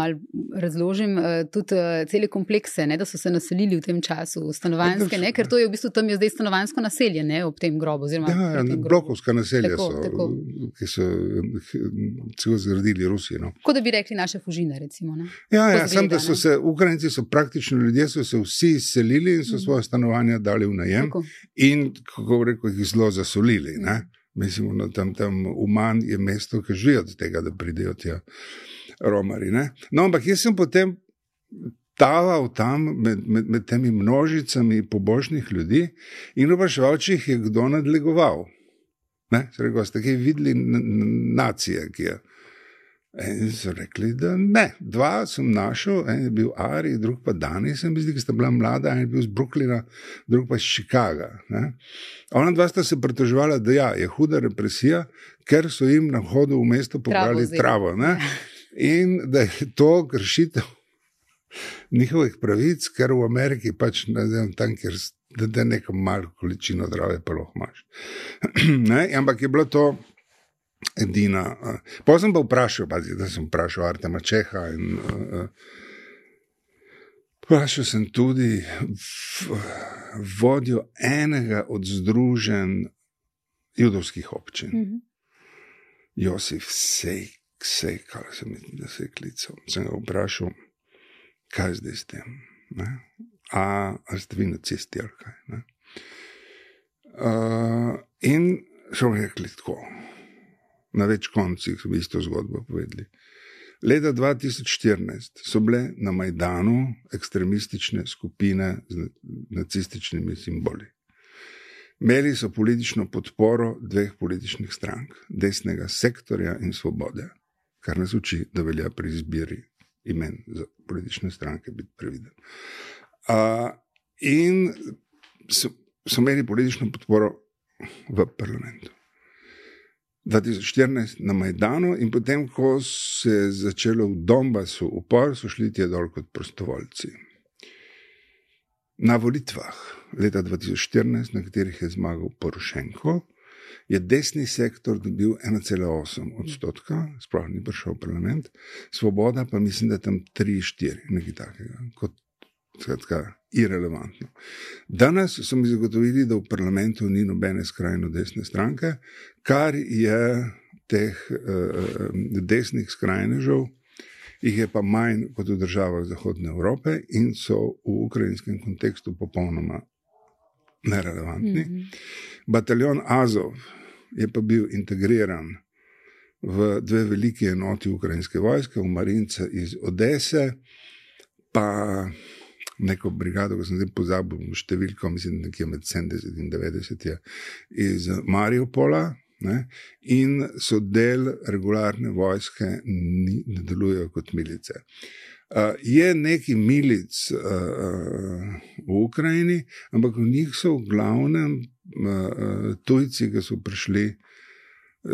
mal razložim, tudi cele komplekse, ne, da so se naselili v tem času, stanovanske, ne, ker to je v bistvu tam je zdaj stanovansko naselje ne, ob tem grobu. Oziroma, ja, ja blokovska naselja tako, so, tako. ki so celo zgradili Rusi. No. Kot da bi rekli naše fužine. Recimo, ja, ja sem, da so se Ukrajinci, so praktično ljudje, so se vsi selili in so mm. svoje stanovanja dali v najem Tako. in, kako reko, jih zelo zasolili. Mm. Mislim, da tam, tam uman je mesto, ki živi od tega, da pridejo tja romari. Ne? No, ampak jaz sem potem. Taval tam med, med, med temi množicami pobožnih ljudi in vprašal, če jih je kdo nadlegoval. Rekel, ste kaj videli nacije, ki je. In so rekli, da ne. Dva sem našel, en je bil Ari, drug pa Dani, se mi zdi, ki sta bila mlada, en je bil iz Brooklyna, drug pa iz Chicaga. Ne? Ona dva sta se pritoževala, da ja, je huda represija, ker so jim na hodu v mesto pobrali travo. travo in da je to kršitev njihovih pravic, ker v Ameriki pač ne vem, tam, kjer da, da neko malo količino zdrave pa lahko imaš. <clears throat> Ampak je bilo to edina. Uh, pa sem pa vprašal, pazi, da sem vprašal Artema Čeha. In, uh, vprašal sem tudi vodjo enega od združenj judovskih občin, mm -hmm. Josif Sejk, Sejk, ali sem jih se klical. Sem ga vprašal, kaj zdaj s tem. Ne? A, a ste vi na cesti ali kaj. Uh, in so rekli tako na več koncih so isto zgodbo povedali. Leta 2014 so bile na Majdanu ekstremistične skupine z nacističnimi simboli. Imeli so politično podporo dveh političnih strank, desnega sektorja in svobode, kar nas uči, da velja pri izbiri imen za politične stranke biti previden. Uh, in so, so imeli politično podporo v parlamentu. 2014 na Majdanu, in potem, ko se je začelo v Donbasu upor, so šli ti dol kot prostovoljci. Na volitvah leta 2014, na katerih je zmagal Porošenko, je desni sektor dobil 1,8 odstotka, sploh ni prišel v parlament, svoboda pa mislim, da je tam 3-4, nekaj takega, kot skratka, irrelevantno. Danes so mi zagotovili, da v parlamentu ni nobene skrajno desne stranke, kar je teh uh, desnih skrajnežev, jih je pa manj kot v državah Zahodne Evrope in so v ukrajinskem kontekstu popolnoma nerelevantni. Mm -hmm. Bataljon Azov je pa bil integriran. V dve veliki enoti ukrajinske vojske, v Marince iz Odese, pa neko brigado, ki sem zdaj pozabil številko, mislim, nekje med 70 in 90 je iz Mariupola. Ne, in so del regularne vojske, ni, ne delujejo kot milice. Uh, je nekaj milic uh, v Ukrajini, ampak v njih so v glavnem uh, tujci, ki so prišli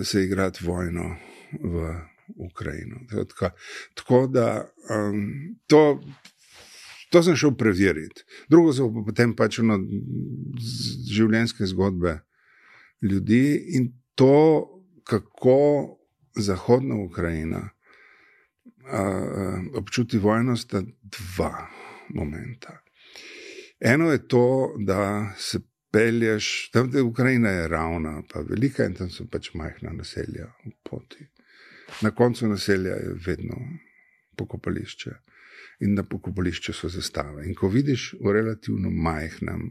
se igrati vojno v Ukrajino. Tako, tako da um, to To sem šel preveriti. Drugo so pa potem pač eno življenjske zgodbe ljudi in to, kako Zahodna Ukrajina a, občuti vojno, sta dva momenta. Eno je to, da se pelješ, tam je Ukrajina je ravna, pa velika in tam so pač majhna naselja v poti. Na koncu naselja je vedno pokopališče. In na pokopališču so zastave. In ko vidiš v relativno majhnem,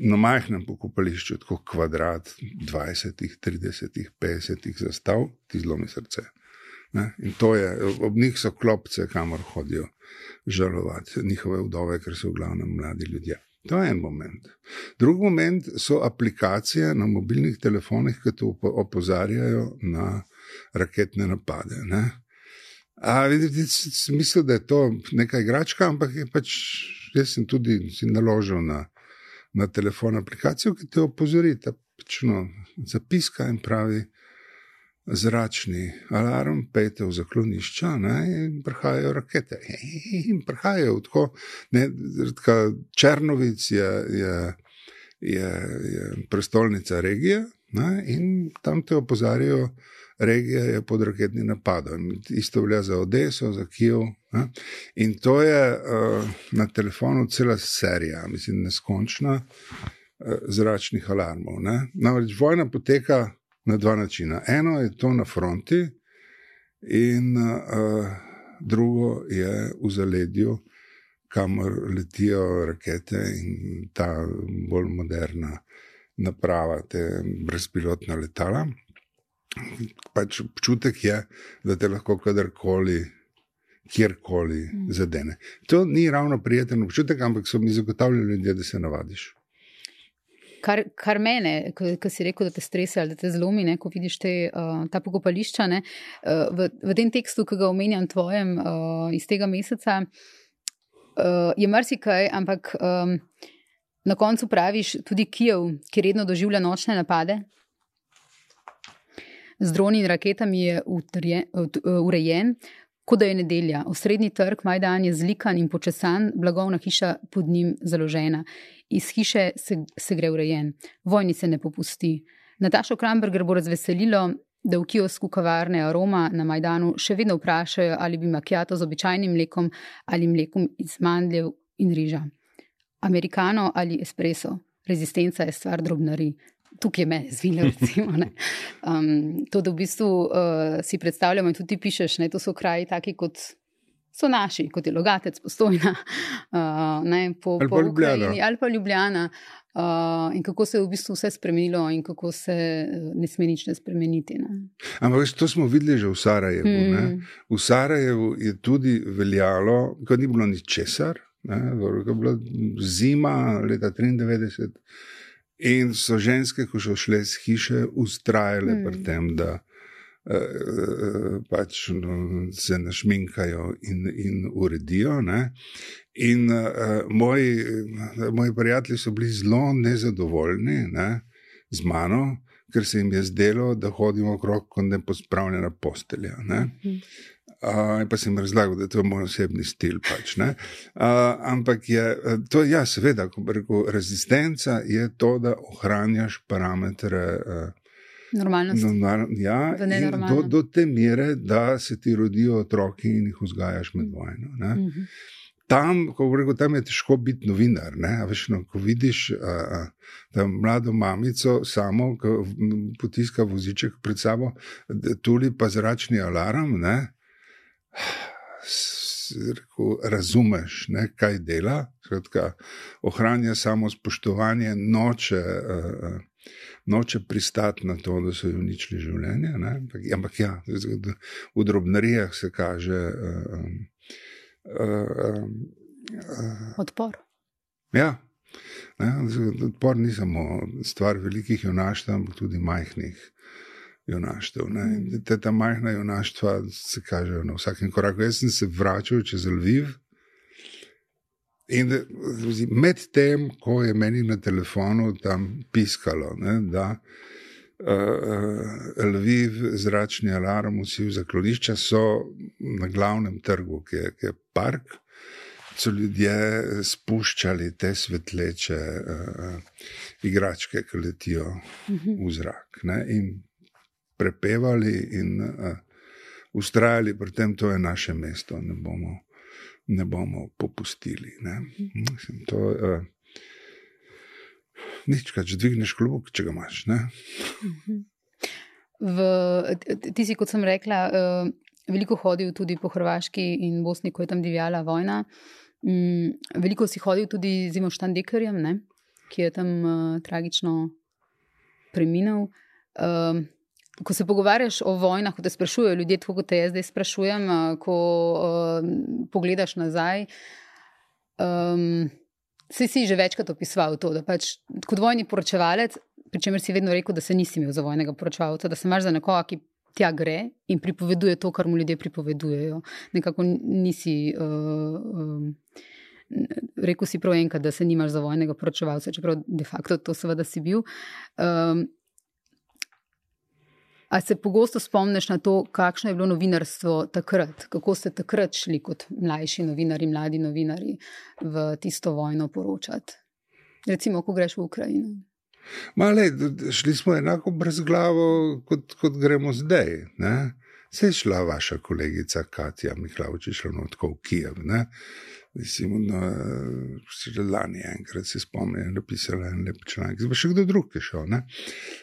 na majhnem pokopališču, tako kvadrat 20, 30, 50 zastav, ti zlomi srce. Ne? In to je, ob njih so klopce, kamor hodijo žalovati njihove vdove, ker so v glavnem mladi ljudje. To je en moment. Drugi moment so aplikacije na mobilnih telefonih, ki to opozarjajo na raketne napade. Ne? A mislim, da je to neka igračka, ampak je pač, jaz sem tudi si naložil na, na telefon aplikacijo, ki te opozori, da pač no, zapiska in pravi zračni alarm, pejte v zaklonišča ne, in prihajajo rakete. <laughs> In prihajajo tako, ne, tako Črnovic je, je, je, je prestolnica regije ne, in tam te opozarjajo regija je pod raketnim napadom. Isto velja za Odeso, za Kijev. Ne? In to je uh, na telefonu cela serija, mislim, neskončna uh, zračnih alarmov. Ne? Namreč vojna poteka na dva načina. Eno je to na fronti, in uh, drugo je v zaledju, kamor letijo rakete in ta bolj moderna naprava, te brezpilotna letala pač občutek je, da te lahko kadarkoli, kjerkoli mm. zadene. To ni ravno prijeten občutek, ampak so mi zagotavljali ljudje, da se navadiš. Kar, kar mene, ko si rekel, da te stresa ali da te zlomi, ne, ko vidiš te, uh, ta pokopališča. Ne, uh, v, v tem tekstu, ki ga omenjam, tvojem uh, iz tega meseca, uh, je marsikaj, ampak um, na koncu praviš tudi Kijev, ki redno doživlja nočne napade, z droni in raketami je urejen, kot da je nedelja. Osrednji trg Majdan je zlikan in počesan, blagovna hiša pod njim založena. Iz hiše se, se gre urejen, vojni se ne popusti. Natašo Kramberger bo razveselilo, da v kiosku kavarne Aroma na Majdanu še vedno vprašajo, ali bi makijato z običajnim mlekom ali mlekom iz mandljev in riža. Amerikano ali espresso. Rezistenca je stvar drobnari tukaj je meni zvilo. <laughs> Um, to, da v bistvu uh, si predstavljamo in tudi pišeš, da so kraji taki, kot so naši, kot je Logatec, postojna, <laughs> uh, ne, po, ali, po pa Ukrajini, ali pa Ljubljana. Uh, in kako se je v bistvu vse spremenilo, in kako se uh, ne sme nič ne spremeniti. Ne. Ampak to smo videli že v Sarajevu. Hmm. V Sarajevu je tudi veljalo, da ni bilo ničesar, da je bila zima leta 1993. In so ženske, ko so šle iz hiše, ustrajale mm. pri tem, da uh, pač, no, se našminkajo in, in uredijo. Ne? In uh, moji, moji prijatelji so bili zelo nezadovoljni ne? z mano, ker se jim je zdelo, da hodimo okrog kot nepospravljena postelja. Ne? Mm. Uh, pa sem razlagal, da je to moj osebni stil. Pač, uh, ampak je to, ja, seveda, ko reko, rezistenca je to, da ohranjaš parametre. Uh, Normalnost. Normal, ja, do, do te mere, da se ti rodijo otroci in jih vzgajaš med vojno. Uh mhm. -huh. Tam, rekel, tam je težko biti novinar. Veš, no, ko vidiš uh, mlado mamico, samo ki potiska voziček pred sabo, tudi pa zračni alarm. Ne? Rekel, razumeš, ne, kaj dela, skratka, ohranja samo spoštovanje, noče, uh, noče pristati na to, da so jim uničili življenje. Ne, ampak ja, v drobnarijah se kaže uh, uh, uh, odpor. Ja. Ne, odpor ni samo stvar velikih junaštev, ampak tudi majhnih junaštev. Te ta majhna junaštva se kažejo na vsakem koraku. Jaz sem se vračal čez Lviv. In med tem, ko je meni na telefonu tam piskalo, ne, da uh, Lviv, zračni alarm, vsi v zaklonišča so na glavnem trgu, ki je, ki je park, so ljudje spuščali te svetleče uh, igračke, ki letijo v zrak. Ne, in prepevali in uh, ustrajali pri tem, da je naše mesto, ne bomo, ne bomo popustili. Ne? Mislim, to, uh, nič, če dvigneš klub, če ga imaš. V, ti si, kot sem rekla, uh, veliko hodil tudi po Hrvaški in Bosni, ko je tam divjala vojna. Um, veliko si hodil tudi z Imo Štandekerjem, ne? ki je tam uh, tragično preminil. Um, Ko se pogovarjaš o vojnah, ko te sprašujejo ljudje, tako kot te jaz zdaj sprašujem, ko uh, pogledaš nazaj, um, si si že večkrat opisoval to, da pač kot vojni poročevalec, pri čemer si vedno rekel, da se nisi imel za vojnega poročevalca, da se imaš za nekoga, ki tja gre in pripoveduje to, kar mu ljudje pripovedujejo. Nekako nisi. Uh, um, Rekl si prav enkrat, da se nimaš za vojnega poročevalca, čeprav de facto to seveda si bil. Um, A se pogosto spomniš na to, kakšno je bilo novinarstvo takrat, kako ste takrat šli kot mlajši novinari, mladi novinari v tisto vojno poročati? Recimo, ko greš v Ukrajino. Male, šli smo enako brez glavo, kot, kot gremo zdaj. Se je šla vaša kolegica Katja Miklavič, šla notko v Kijev. Ne? Mislim, da si že lani enkrat se spomnim, da je pisala en lep članek, zdaj pa še kdo drug je šel. Ne?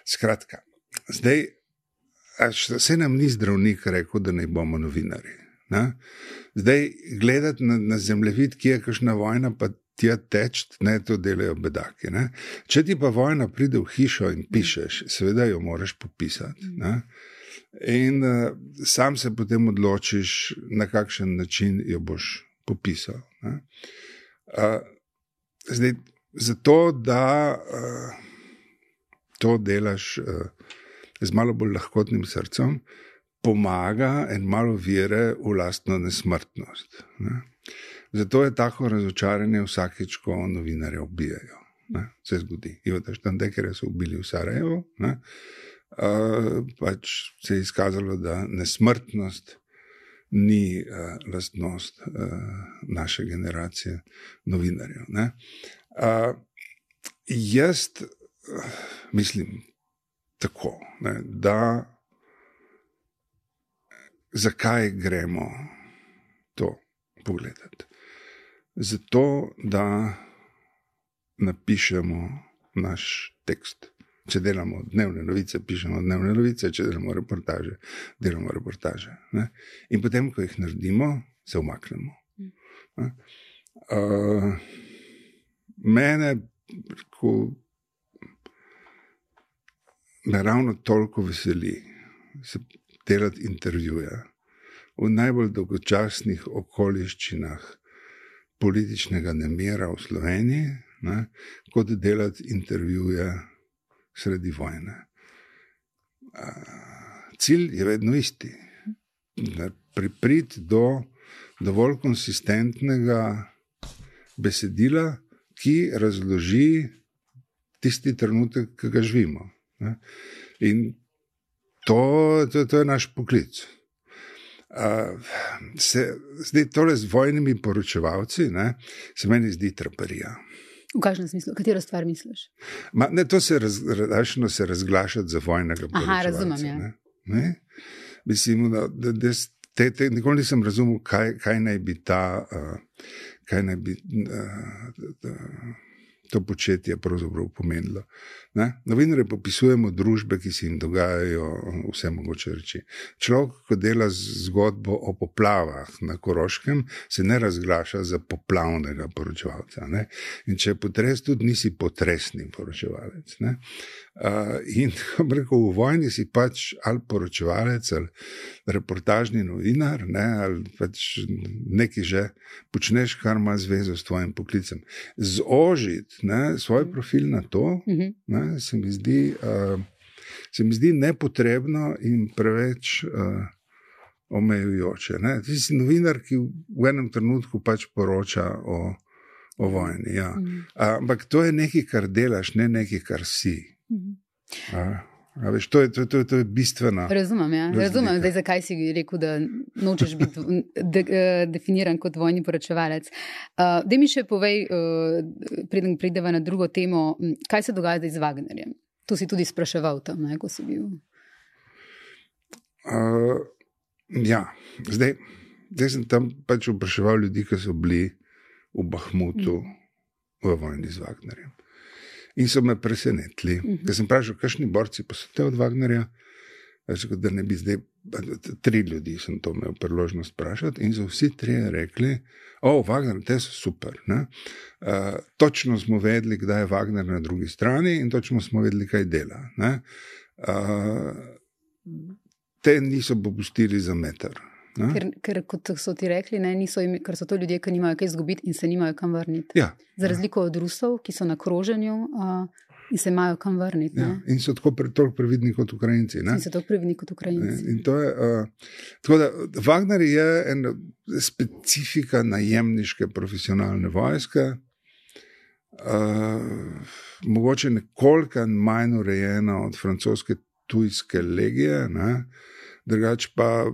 Skratka, zdaj se nam ni zdravnik rekel, da ne bomo novinari. Ne? Zdaj, gledati na, na zemljevid, ki je kakšna vojna, pa ti je teč, ne to delajo bedaki. Ne? Če ti pa vojna pride v hišo in pišeš, seveda jo moraš popisati. Ne? In uh, sam se potem odločiš, na kakšen način jo boš popisal. Uh, zdaj, zato, da uh, to delaš. Uh, z malo bolj lahkotnim srcem, pomaga en malo vere v lastno nesmrtnost. Ne. Zato je tako razočaranje vsakeč, ko novinarje ubijajo. Ne. Se zgodi. Ivota Štandekere so ubili v Sarajevo. Uh, pač se je izkazalo, da nesmrtnost ni uh, lastnost uh, naše generacije novinarjev. Uh, jaz uh, mislim, tako, ne, da zakaj gremo to pogledati. Zato, da napišemo naš tekst. Če delamo dnevne novice, pišemo dnevne novice, če delamo reportaže, delamo reportaže. Ne? In potem, ko jih naredimo, se umaknemo. Uh, mene, ko me ravno toliko veseli se delati intervjuje v najbolj dolgočasnih okoliščinah političnega nemira v Sloveniji, ne, kot delati intervjuje sredi vojne. Cilj je vedno isti. Pripriti do dovolj konsistentnega besedila, ki razloži tisti trenutek, ki ga živimo. Ne? In to, to, to je naš poklic. Uh, se, zdaj, tole z vojnimi poročevalci, ne, se meni zdi traparija. V kakšnem smislu, katero stvar misliš? Ma, ne, to se, raz, rašno, se razglaša za vojnega poročevalca. Aha, razumem. Ja. Ne, ne? Mislim, da, da, da te, te, nikoli nisem razumel, kaj, kaj naj bi ta. Uh, kaj naj bi. Uh, to početje pravzaprav pomenilo. Novinarje popisujemo družbe, ki se jim dogajajo vse mogoče reči. Človek, ko dela zgodbo o poplavah na Koroškem, se ne razglaša za poplavnega poročevalca. Ne? In če je potres, tudi nisi potresni poročevalec. Ne? Uh, in <laughs> rekel, v vojni si pač ali poročevalec, ali reportažni novinar, ne? ali pač nekaj že počneš, kar ima zvezo s tvojim poklicem. Zožiti ne, svoj mhm. profil na to, mhm. ne, se, mi zdi, uh, se mi zdi nepotrebno in preveč uh, omejujoče. Ne. Ti si novinar, ki v enem trenutku pač poroča o, o vojni. Ja. Uh, ampak to je nekaj, kar delaš, ne nekaj, kar si. Uh, A veš, to, je, to, to, to je bistveno. Razumem, ja. Razumem zdaj, zakaj si rekel, da nočeš biti de, uh, definiran kot vojni poročevalec. Uh, da mi še povej, uh, preden prideva na drugo temo, kaj se dogaja z Wagnerjem. To si tudi spraševal tam, ne, ko si bil. Uh, ja, zdaj, zdaj sem tam pač vpraševal ljudi, ki so bili v Bahmutu mm. v vojni z Wagnerjem in so me presenetili. Uh -huh. Ker sem vprašal, kakšni borci pa so te od Wagnerja, rekel, da ne bi zdaj tri ljudi sem to imel priložnost vprašati in so vsi trije rekli, o, oh, Wagner, te so super. Uh, točno smo vedeli, kdaj je Wagner na drugi strani in točno smo vedeli, kaj dela. Uh, te niso popustili za meter. Ker, ker, kot so ti rekli, ne, imi, ker so to ljudje, ki nimajo kaj izgubiti in se nimajo kam vrniti. Ja, za razliko ja. od Rusov, ki so na kroženju uh, in se imajo kam vrniti. Ja, in so tako pre, previdni kot Ukrajinci. Ne? In so tako previdni kot Ukrajinci. Ne, je, uh, tako da Wagner je ena specifika najemniške profesionalne vojske. Uh, mogoče nekoliko manj urejena od francoske tujske legije, drugače pa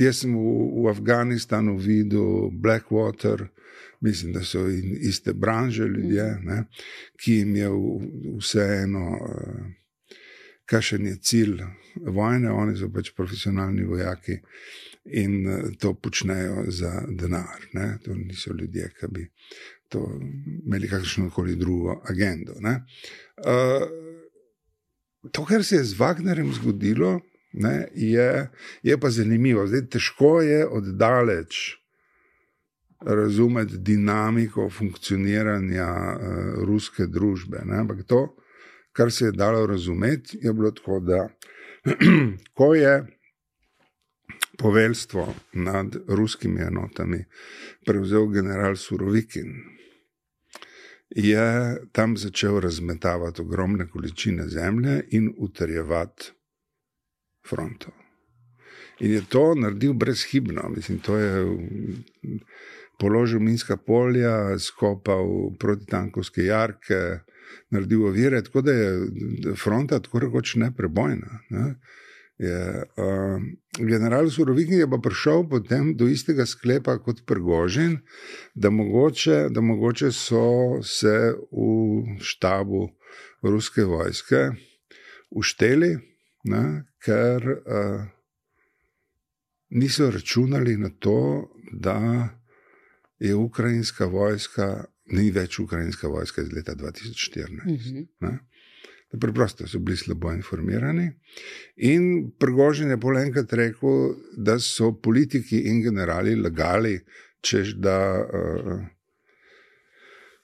Jaz sem v, v Afganistanu videl Blackwater, mislim, da so iste branže ljudje, mhm. ne, ki jim je vseeno, uh, kakšen je cilj vojne, oni so pač profesionalni vojaki in uh, to počnejo za denar. Ne. To niso ljudje, ki bi to imeli kakršno koli drugo agendo. Uh, to, kar se je z Wagnerjem zgodilo, ne, je, je pa zanimivo. Zdaj, težko je oddaleč razumeti dinamiko funkcioniranja uh, ruske družbe. Ne, ampak to, kar se je dalo razumeti, je bilo tako, da <clears throat> ko je poveljstvo nad ruskimi enotami prevzel general Surovikin. Je tam začel razmetavati ogromne količine zemlje in utrjevati fronto. In je to naredil brezhibno, mislim, to je položil minska polja, skopal protitankovske jarke, naredil ovire, tako da je fronta tako rekoč neprebojna. Ne. Je, uh, general Surovik je pa prišel potem do istega sklepa kot Prgožin, da mogoče, da mogoče so se v štabu ruske vojske ušteli, ne, ker uh, niso računali na to, da je ukrajinska vojska, ni več ukrajinska vojska iz leta 2014. Mm -hmm. Preprosto so bili slabo informirani. In Prgožen je pol enkrat rekel, da so politiki in generali lagali, čež da. Uh,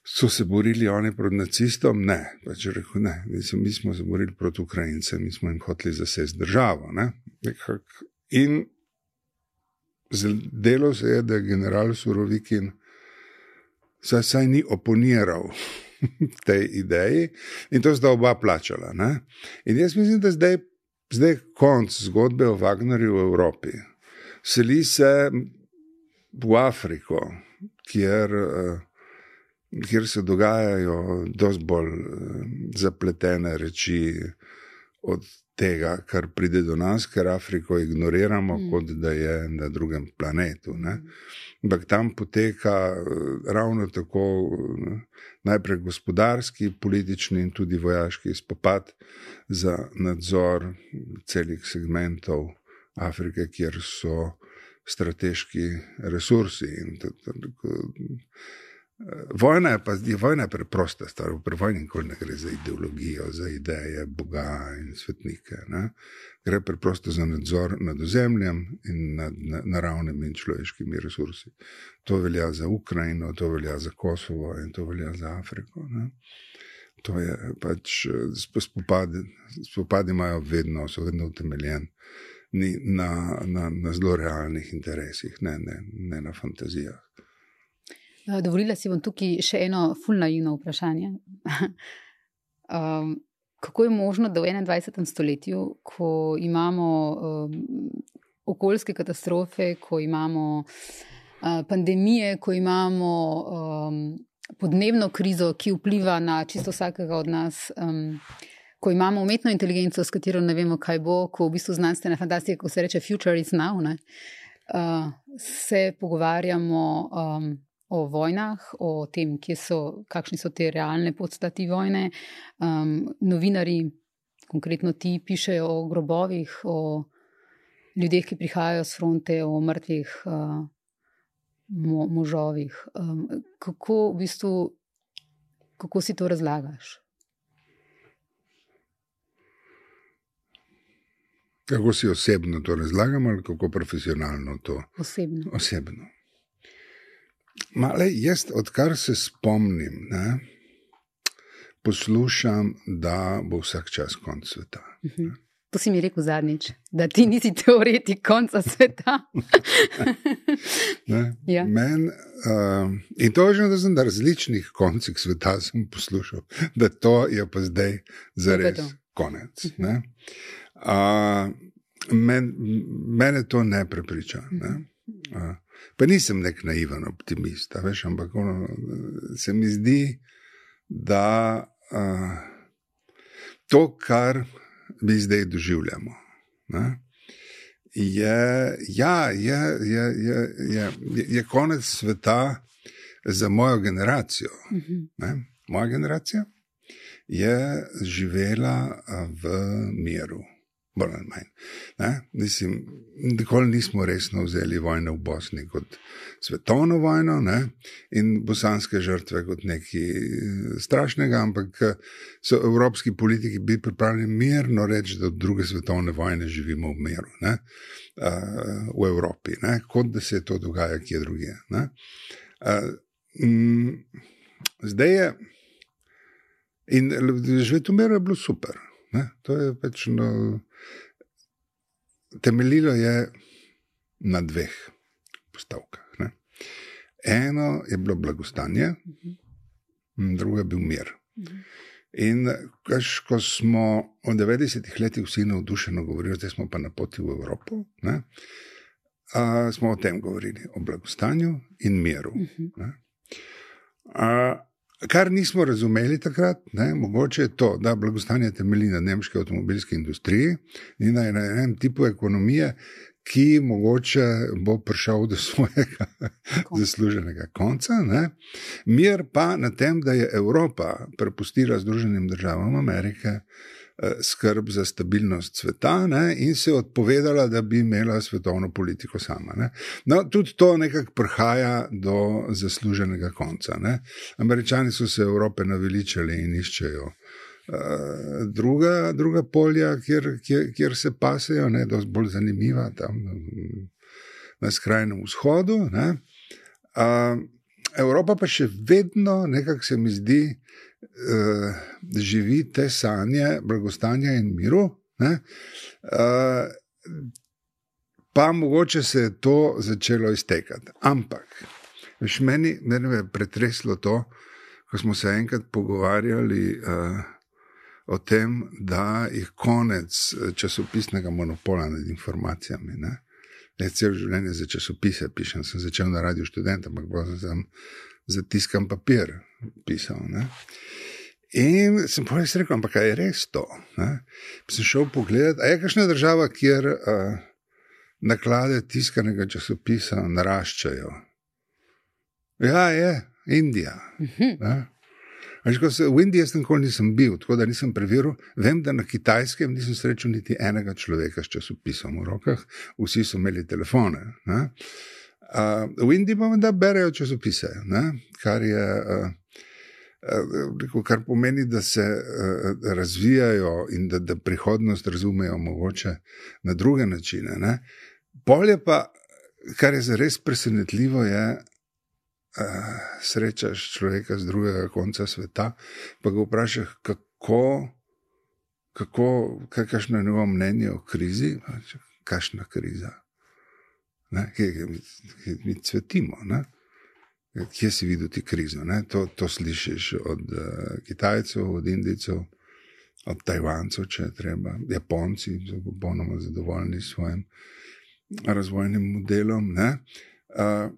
so se borili oni proti nacistom? Ne, pač rekel, ne. Mislim, mi smo se borili proti Ukrajincem, mi smo jim hoteli zasesti državo. Ne? In delo se je, da je general Surovikin saj, saj ni oponiral <laughs> tej ideji in to sta oba plačala. Ne? In jaz mislim, da zdaj, zdaj konc zgodbe o Wagnerju v Evropi. Seli se v Afriko, kjer uh, kjer se dogajajo precej bolj eh, zapletene reči od tega, kar pride do nas, ker Afriko ignoriramo, mm. kot da je na drugem planetu. Ampak tam poteka eh, ravno tako najprej gospodarski, politični in tudi vojaški spopad za nadzor celih segmentov Afrike, kjer so strateški resursi. In tako, Vojna je pa vojna je preprosta stvar. Pri vojni nikoli ne gre za ideologijo, za ideje Boga in svetnike. Ne? Gre preprosto za nadzor nad ozemljem in nad naravnimi in človeškimi resursi. To velja za Ukrajino, to velja za Kosovo in to velja za Afriko. Ne? To je pač spopadi, spopadi imajo vedno, so vedno utemeljeni na, na, na zelo realnih interesih, ne, ne, ne na fantazijah. Eh, dovolila si bom tukaj še eno fulnaivno vprašanje. <laughs> um, kako je možno, da v 21. stoletju, ko imamo um, okoljske katastrofe, ko imamo uh, pandemije, ko imamo um, podnebno krizo, ki vpliva na čisto vsakega od nas. Um, Ko imamo umetno inteligenco, s katero ne vemo, kaj bo, ko v bistvu znanstvena fantastika, ko se reče Future is now, ne, uh, se pogovarjamo um, o vojnah, o tem, so, kakšne so te realne podstati vojne. Um, novinari, konkretno ti, pišejo o grobovih, o ljudeh, ki prihajajo z fronte, o mrtvih uh, mo možovih. Um, kako, v bistvu, kako si to razlagaš? Kako si osebno to razlagam, ali kako profesionalno to? Osebno. osebno. Male, jaz, odkar se spomnim, ne, poslušam, da bo vsak čas konc sveta. Mhm. To si mi rekel zadnjič, da ti nisi teoretik konca sveta. <laughs> ja. Men, uh, in to je že na različnih koncih sveta, sem poslušal, da to je pa zdaj zares konec. Uh, men, mene to ne prepriča. Ne? Uh, pa nisem nek naiven optimist, veš, ampak ono, se mi zdi, da uh, to, kar mi zdaj doživljamo. Ne? Je, ja, je, je, je, je, je konec sveta za mojo generacijo. Ne? Moja generacija je živela v miru, bolj ali manj. Mislim, nikoli nismo resno vzeli vojne v Bosni kot svetovno vojno ne? in bosanske žrtve kot nekaj eh, strašnega, ampak eh, so evropski politiki bili pripravljeni mirno reči, da od druge svetovne vojne živimo v miru. Ne? V Evropi, ne? kot da se to dogaja kje drugje. Zdaj je, in živeti v miru je bilo super. Ne? To je pač no, temeljilo je na dveh postavkah. Ne? Eno je bilo blagostanje, drugo je bil mir. In kaž, ko smo v 90-ih letih vsi navdušeno govorili, da smo pa na poti v Evropo, ne? A, smo o tem govorili, o blagostanju in miru. A, kar nismo razumeli takrat, ne? mogoče je to, da blagostanje temelji na nemški avtomobilski industriji in na enem tipu ekonomije, ki mogoče bo prišel do <laughs> svojega zasluženega konca. Ne? Mir pa na tem, da je Evropa prepustila Združenim državam Amerike skrb za stabilnost sveta ne? in se odpovedala, da bi imela svetovno politiko sama. No, tudi to nekako prihaja do zasluženega konca. Ne? Američani so se Evrope naveličali in iščejo. Eh, druga, druga polja, kjer, kjer, kjer se pasejo, ne, je bolj zanimiva, tam na skrajnem vzhodu. Ne. Evropa pa še vedno, nekako se mi zdi, uh, živi te sanje blagostanja in miru. Uh, pa mogoče se je to začelo iztekati. Ampak, veš, meni, meni je pretreslo to, ko smo se enkrat pogovarjali. Uh, o tem, da je konec eh, časopisnega monopola nad informacijami. Ne? Ne, cel življenje za časopise pišem, sem začel na radiju študenta, ampak sem za tiskam papir pisal. Ne? In sem pa res rekel, ampak je res to? Ne? Sem šel pogledat, a je kakšna država, kjer uh, naklade tiskanega časopisa naraščajo. Ja, je Indija. Uh. -huh. Se, v Indiji jaz nikoli nisem bil, tako da nisem preveril. Vem, da na kitajskem nisem srečal niti enega človeka s časopisom v rokah, vsi so imeli telefone. Uh, v Indiji pa da berejo časopise, ne? kar je. Uh, Kar pomeni, da se uh, razvijajo in da, da prihodnost razumejo mogoče na druge načine. Ne? Polje pa, kar je zares presenetljivo, je, uh, srečaš človeka z drugega konca sveta, pa ga vprašaš, kako, kako kakšno je njegovo mnenje o krizi, kakšna kriza. Ne, kje, kje, kje mi cvetimo, ne? Kje si videl ti krizo. To, to slišiš od uh, Kitajcev, od Indijcev, od Tajvancev, če je treba, Japonci, so popolnoma zadovoljni s svojim razvojnim modelom. Uh,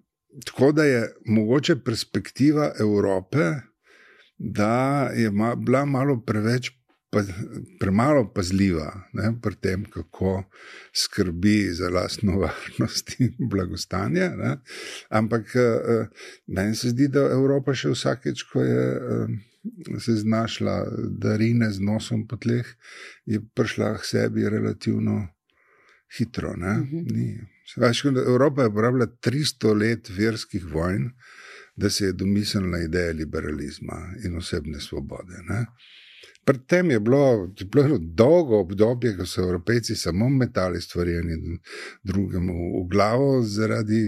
tako da je mogoče perspektiva Evrope, da je ma, bila malo preveč. Pa, premalo pazljiva ne, pri tem, kako skrbi za lastno <laughs> varnost in blagostanje. Ne. Ampak eh, meni se zdi, da Evropa še vsakeč, ko je eh, se znašla, da rine z nosom po tleh, je prišla k sebi relativno hitro. Mhm. Veš, Evropa je uporabljala 300 let verskih vojn, da se je domislila ideja liberalizma in osebne svobode. Ne? Predtem je bilo, je bilo dolgo obdobje, ko so Evropejci samo metali stvari in drugemu v glavo zaradi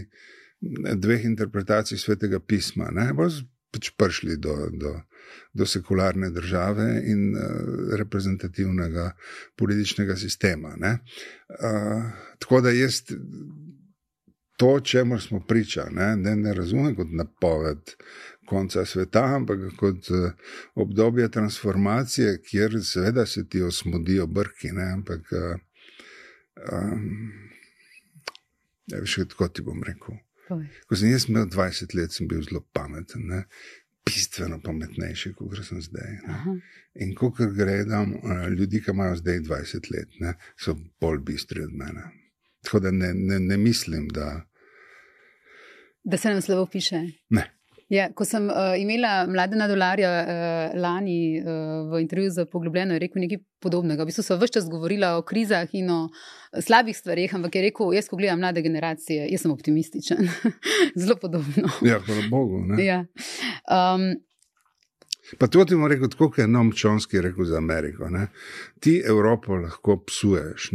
dveh interpretacij svetega pisma. Ne? Bolj pač prišli do, do, do sekularne države in uh, reprezentativnega političnega sistema. Uh, tako da jaz to, čemu smo priča, ne, ne, ne razumem kot napoved konca sveta, ampak kot uh, obdobje transformacije, kjer seveda se ti osmodijo brki. Ne, ampak, um, ja, še tako ti bom rekel. Ko sem jaz imel 20 let, sem bil zelo pameten, ne? bistveno pametnejši, kot sem zdaj. In ko gledam ljudi, ki imajo zdaj 20 let, ne? so bolj bistri od mene. Tako da ne, ne, ne mislim, da. Da se nam slovo piše. Ne. Ja, ko sem uh, imela mladena dolarja uh, lani uh, v intervjuju za poglobljeno, je rekel nekaj podobnega. V bistvu so vse čas govorila o krizah in o slabih stvarih, ampak je rekel: Jaz, ko gledam mlade generacije, jaz sem optimističen. <laughs> Zelo podobno. Ja, hvala Bogu. Ja. Um, Pa to ti moram reči, kot je Noam Čonski rekel za Ameriko. Ne? Ti Evropo lahko psuješ,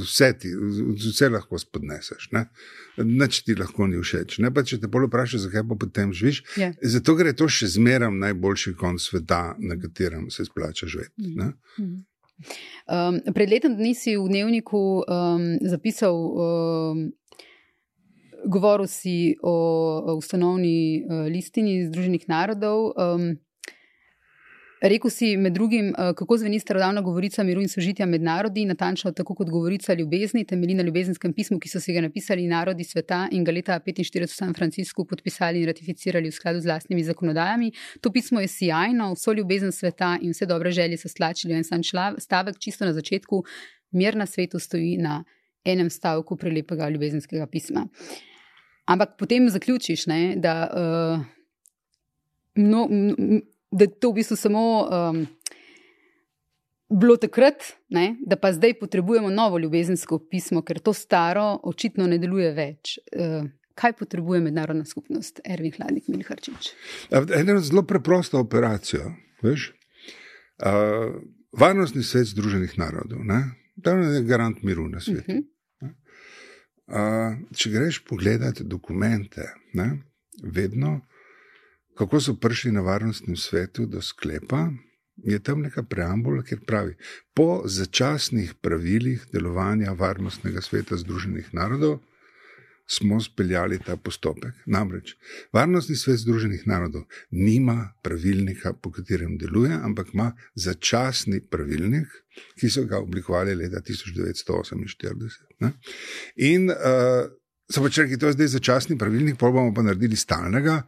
vse, ti, vse lahko spodneseš. Nič ti lahko ni všeč. Ne? Pa če te bolj vprašaš, zakaj pa potem živiš, yeah. Ja. zato je to še zmeraj najboljši konc sveta, na katerem se splača živeti. Mm -hmm. um, pred letom dni si v dnevniku um, zapisal. Um, Govoril si o ustanovni uh, listini Združenih narodov. Um, Rekl si med drugim, eh, kako zveni starodavna govorica miru in sožitja med narodi, natančno tako kot govorica ljubezni, temelji na ljubezenskem pismu, ki so si ga napisali narodi sveta in ga leta 45 v San Franciscu podpisali in ratificirali v skladu z vlastnimi zakonodajami. To pismo je sjajno, vso ljubezen sveta in vse dobre želje so stlačili v en sam stavek, čisto na začetku. Mir na svetu stoji na enem stavku prelepega ljubezenskega pisma. Ampak potem zaključiš, ne, da. Uh, No, da je to v bistvu samo um, bilo takrat, ne, da pa zdaj potrebujemo novo ljubezensko pismo, ker to staro očitno ne deluje več. Uh, kaj potrebuje mednarodna skupnost, Ervin Hladnik, Milharčič? Eno zelo preprosto operacijo. Veš? Uh, varnostni svet Združenih narodov, da je garant miru na svetu. Uh -huh. Uh, če greš pogledati dokumente, ne, vedno kako so prišli na varnostnem svetu do sklepa, je tam neka preambula, kjer pravi: Po začasnih pravilih delovanja varnostnega sveta Združenih narodov smo speljali ta postopek. Namreč Varnostni svet Združenih narodov nima pravilnika, po katerem deluje, ampak ima začasni pravilnik, ki so ga oblikovali leta 1948. Ne? In uh, So pač rekli, to je zdaj začasni pravilnik, pa bomo pa naredili stalnega,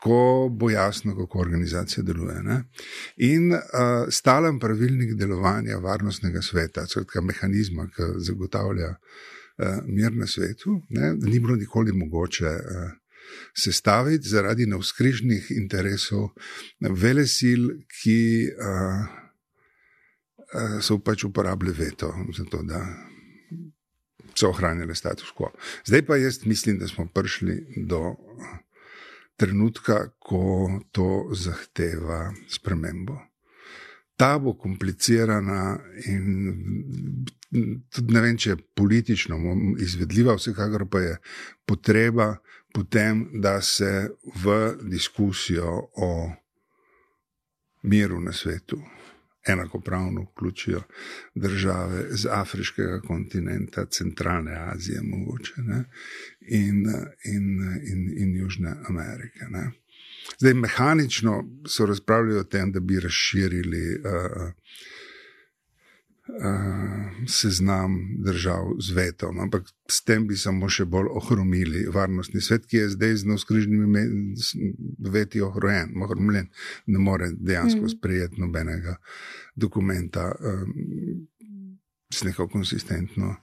ko bo jasno, kako organizacija deluje. Ne? In uh, stalen pravilnik delovanja varnostnega sveta, skratka mehanizma, ki zagotavlja uh, mir na svetu, ne? ni bilo nikoli mogoče. Uh, Sestaviti zaradi navskrižnih interesov vele sil, ki uh, uh, so pač uporabljali veto, zato da so ohranjali status quo. Zdaj pa jaz mislim, da smo prišli do trenutka, ko to zahteva spremembo. Ta bo komplicirana in tudi ne vem, če je politično izvedljiva, vsekakor pa je potreba potem, da se v diskusijo o miru na svetu enakopravno vključijo države z afriškega kontinenta, centralne Azije, mogoče, ne, in, in, in, in Južne Amerike. Ne. Zdaj, mehanično so razpravljali o tem, da bi razširili uh, seznam držav z vetom, ampak s tem bi samo še bolj ohromili varnostni svet, ki je zdaj z navskrižnimi veti ohrojen, ohromljen, ne more dejansko mm. sprejeti nobenega dokumenta um, s neko konsistentno.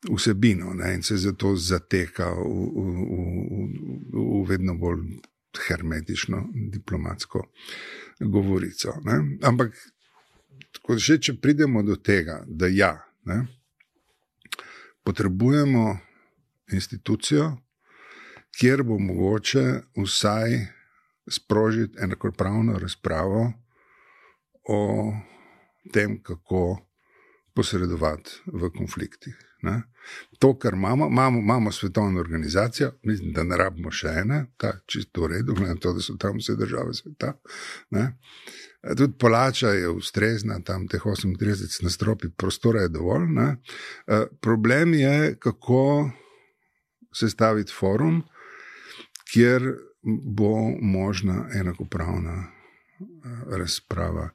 Vsebino ne, in se zato zateka v, v, v, v vedno bolj hermetično diplomatsko govorico. Ne. Ampak Tako da, še, če pridemo do tega, da ja, ne, potrebujemo institucijo, kjer bo mogoče vsaj sprožiti enakopravno razpravo o tem, kako posredovati v konfliktih. Ne? To, kar imamo, imamo, imamo svetovno organizacijo, mislim, da ne rabimo še ene, ta čisto v redu, glede na to, da so tam vse države sveta. Ne? Tudi polača je ustrezna, tam teh 38 na stropi, prostora je dovolj. Ne? Problem je, kako sestaviti forum, kjer bo možna enakopravna razprava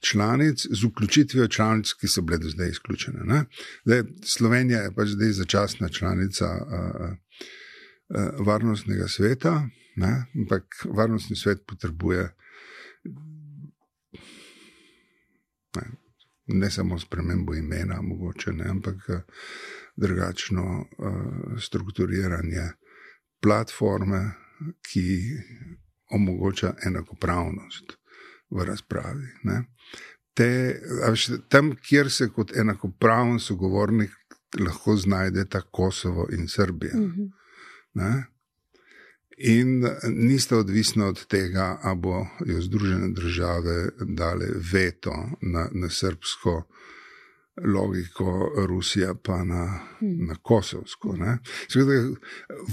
članic, z vključitvijo članic, ki so bile do zdaj izključene. Zdaj, Slovenija je pač zdaj začasna članica uh, uh, varnostnega sveta, ne? ampak varnostni svet potrebuje ne, ne samo spremembo imena, mogoče, ne, ampak drugačno uh, strukturiranje platforme, ki omogoča enakopravnost v razpravi. Te, tam, kjer se kot enakopraven sogovornik lahko znajde ta Kosovo in Srbija. Uh mhm. -huh. In niste odvisni od tega, ali bo Združene države dale veto na, na srpsko logiko, Rusija pa na, hmm. na kosovsko.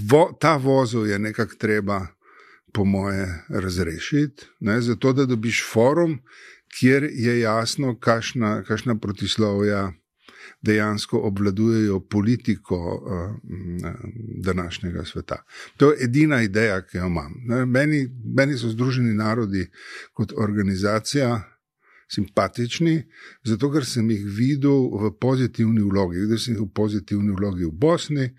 Vo, ta vozov je nekako treba po moje, razrešiti, ne, zato da dobiš forum, kjer je jasno, kakšna protislovja dejansko obvladujejo politiko uh, današnjega sveta. To je edina ideja, ki jo imam. Meni, meni so Združeni narodi kot organizacija. Simpatični, zato ker sem jih videl v pozitivni vlogi. Videl sem jih v pozitivni vlogi v Bosni,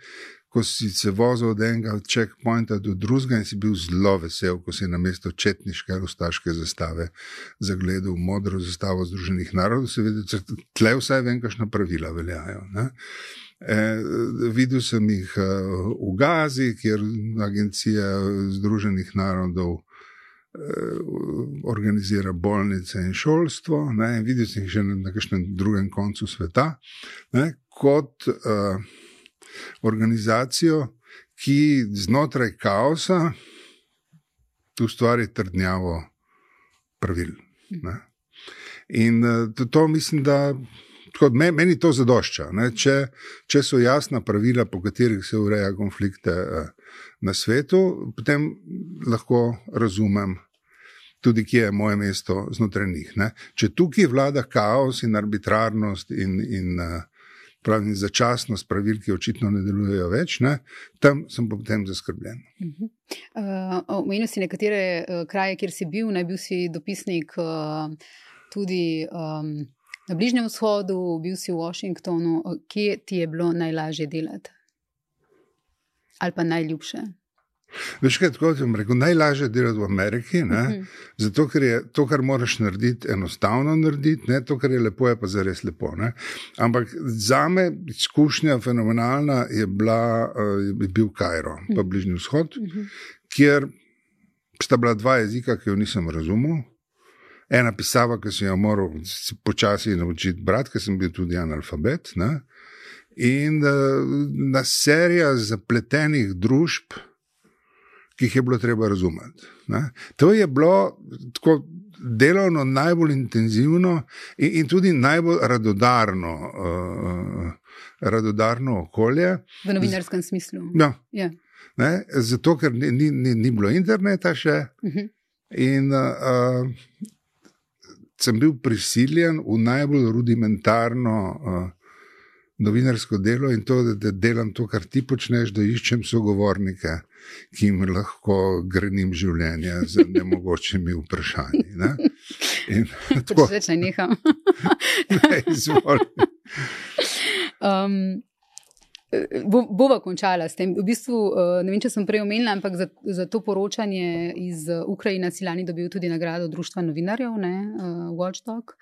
ko si se vozil od enega checkpointa do drugega in si bil zelo vesel, ko si na mesto četniške ali ustaške zastave zagledal modro zastavo Združenih narodov, se vidi, da tle vsaj vem, kakšna pravila veljajo. E, videl sem jih e, v Gazi, kjer agencija Združenih narodov e, organizira bolnice in šolstvo, ne, in videl sem jih že na, na kakšnem drugem koncu sveta, ne, kot uh, organizacijo, ki znotraj kaosa ustvari trdnjavo pravil. Ne? In eh, to, to mislim, da tako, meni to zadošča. Če, če so jasna pravila, po katerih se ureja konflikte eh, na svetu, potem lahko razumem. Tudi, kje je moje mesto znotraj njih. Ne? Če tukaj vlada kaos in arbitrarnost in, in uh, pravi, začasnost pravil, ki očitno ne delujejo več, ne, tam sem potem zaskrbljen. Omenil uh, uh, si nekatere uh, kraje, kjer si bil, naj bil si dopisnik uh, tudi um, na Bližnjem vzhodu, bil si v Washingtonu. Kje ti je bilo najlažje delati? Ali pa najljubše? Veš kaj, tako sem rekel, najlažje je delati v Ameriki, ne? Mhm. zato ker je to, kar moraš narediti, enostavno narediti, ne? to, kar je lepo, je pa zares lepo. Ne? Ampak za me izkušnja fenomenalna je, bila, eh, je bil Kajro, pa mhm. Bližnji vzhod, mhm. kjer sta bila dva jezika, ki jo nisem razumel. Ena pisava, ki sem jo moral počasi naučiti brati, ker sem bil tudi analfabet. Ne? In uh, na serija zapletenih družb, ki jih je bilo treba razumeti. Ne? To je bilo tako delovno najbolj intenzivno in, in tudi najbolj radodarno, uh, radodarno okolje. V novinarskem smislu. Ja. Ja. Zato, ker ni, ni, ni, ni bilo interneta še. Uh mhm. -huh. In uh, sem bil prisiljen v najbolj rudimentarno uh, novinarsko delo in to, da, da delam to, kar ti počneš, da iščem sogovornike ki jim lahko grenim življenje z nemogočimi vprašanji. Ne? <laughs> Tako se reče, neham. <laughs> um, Bova končala s tem. V bistvu, uh, ne vem, če sem prej omenila, ampak za, za to poročanje iz Ukrajine si lani dobil tudi nagrado Društva novinarjev, ne, uh, Watchdog.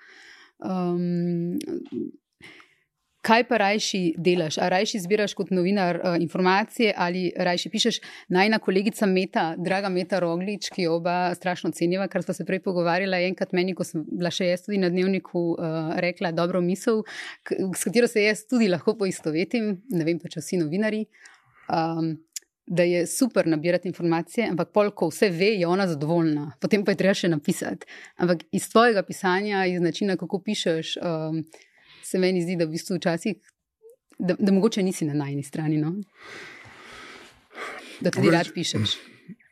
Um, kaj pa rajši delaš? A rajši zbiraš kot novinar uh, informacije ali rajši pišeš najna kolegica Meta, draga Meta Roglič, ki jo oba strašno cenjeva, kar smo se prej pogovarjala enkrat meni, ko sem bila še jaz tudi na dnevniku, uh, rekla dobro misel, s katero se jaz tudi lahko poistovetim, ne vem pa, če vsi novinari. Um, da je super nabirati informacije, ampak pol, ko vse ve, je ona zadovoljna, potem pa je treba še napisati. Ampak iz tvojega pisanja, iz načina, kako pišeš, um, se meni zdi, da v bistvu včasih, da, da mogoče nisi na najni strani. No? Da tudi rad pišeš.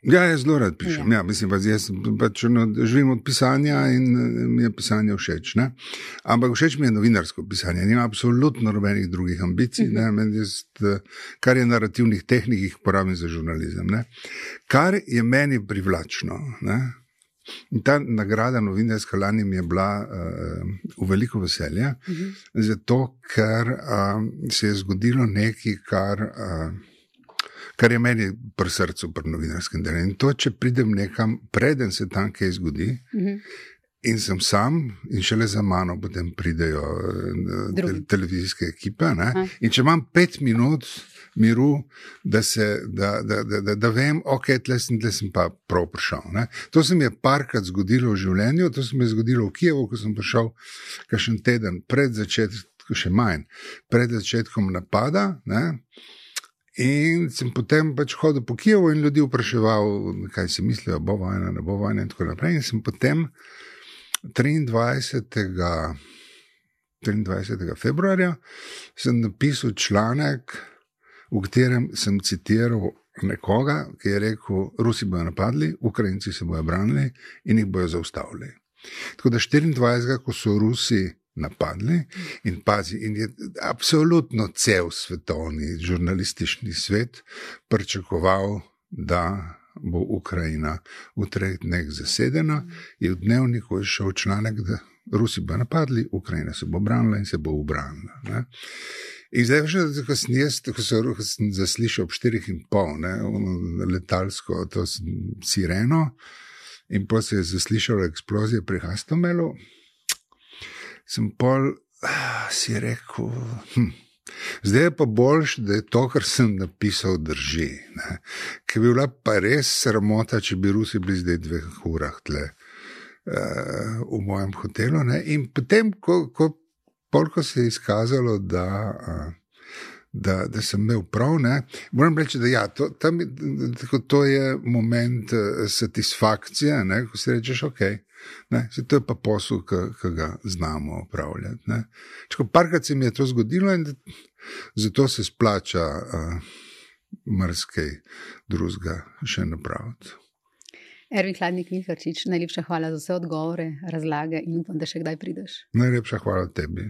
Ja, jaz zelo rad pišem. Ja. Ja, mislim, pa jaz pač, no, živim od pisanja in mi je pisanje všeč. Ne? Ampak všeč mi je novinarsko pisanje. Nima absolutno nobenih drugih ambicij, jaz, kar je narativnih tehnik, jih porabim za žurnalizem. Ne? Kar je meni privlačno. Ne? In ta nagrada novinarska lani mi je bila uh, v veliko veselje, uh -huh. zato ker uh, se je zgodilo nekaj, kar. Uh, kar je meni pri srcu, pri novinarskem delu. In to, če pridem nekam, preden se tam kaj zgodi. Uh mhm. -huh. In sem sam, in šele za mano potem pridejo eh, te, televizijske ekipe. In če imam pet minut miru, da, se, da, da, da, da, da vem, ok, tle sem, tle sem pa prav prišel. Ne? To se mi je parkrat zgodilo v življenju, to se mi je zgodilo v Kijevu, ko sem prišel kašen teden pred začetkom, še manj, pred začetkom napada. Ne? In sem potem pač hodil po Kijevu in ljudi vprašal, kaj si mislijo, bo vojna, ne bo vojna. In tako naprej. In sem potem 23. 23. februarja napisal članek, v katerem sem citiral nekoga, ki je rekel: Rusi bodo napadli, Ukrajinci se bodo branili in jih bodo zaustavili. Tako da 24. ko so Rusi napadli. In pazi, in je absolutno cel svetovni žurnalistični svet pričakoval, da bo Ukrajina v treh dneh zasedena. Je v dnevniku šel članek, da Rusi bo napadli, Ukrajina se bo branila in se bo obranila. Ne? In zdaj, še, ko sem jaz, ko sem zaslišal ob štirih in pol, ne, letalsko, to sireno, in pa se je zaslišala eksplozija pri Hastomelu sem pol ah, si rekel. Hm. Zdaj je pa boljš, da je to, kar sem napisal, drži. Ker bi bila pa res sramota, če bi Rusi bili zdaj dveh urah tle uh, v mojem hotelu. Ne? In potem, ko, ko, ko se je izkazalo, da. Uh, Da, da sem imel prav. Ne? Moram reči, da ja, to, tam, to je moment uh, satisfakcije, ne? ko si rečeš, ok, Ne, to je pa posel, ki ga znamo upravljati. Parkrat se mi je to zgodilo, in zato se splača uh, mrskej drugega še napraviti. Ervin Hladnik, Miharčič, najlepša hvala za vse odgovore, razlage in upam, da še kdaj prideš. Najlepša hvala tebi.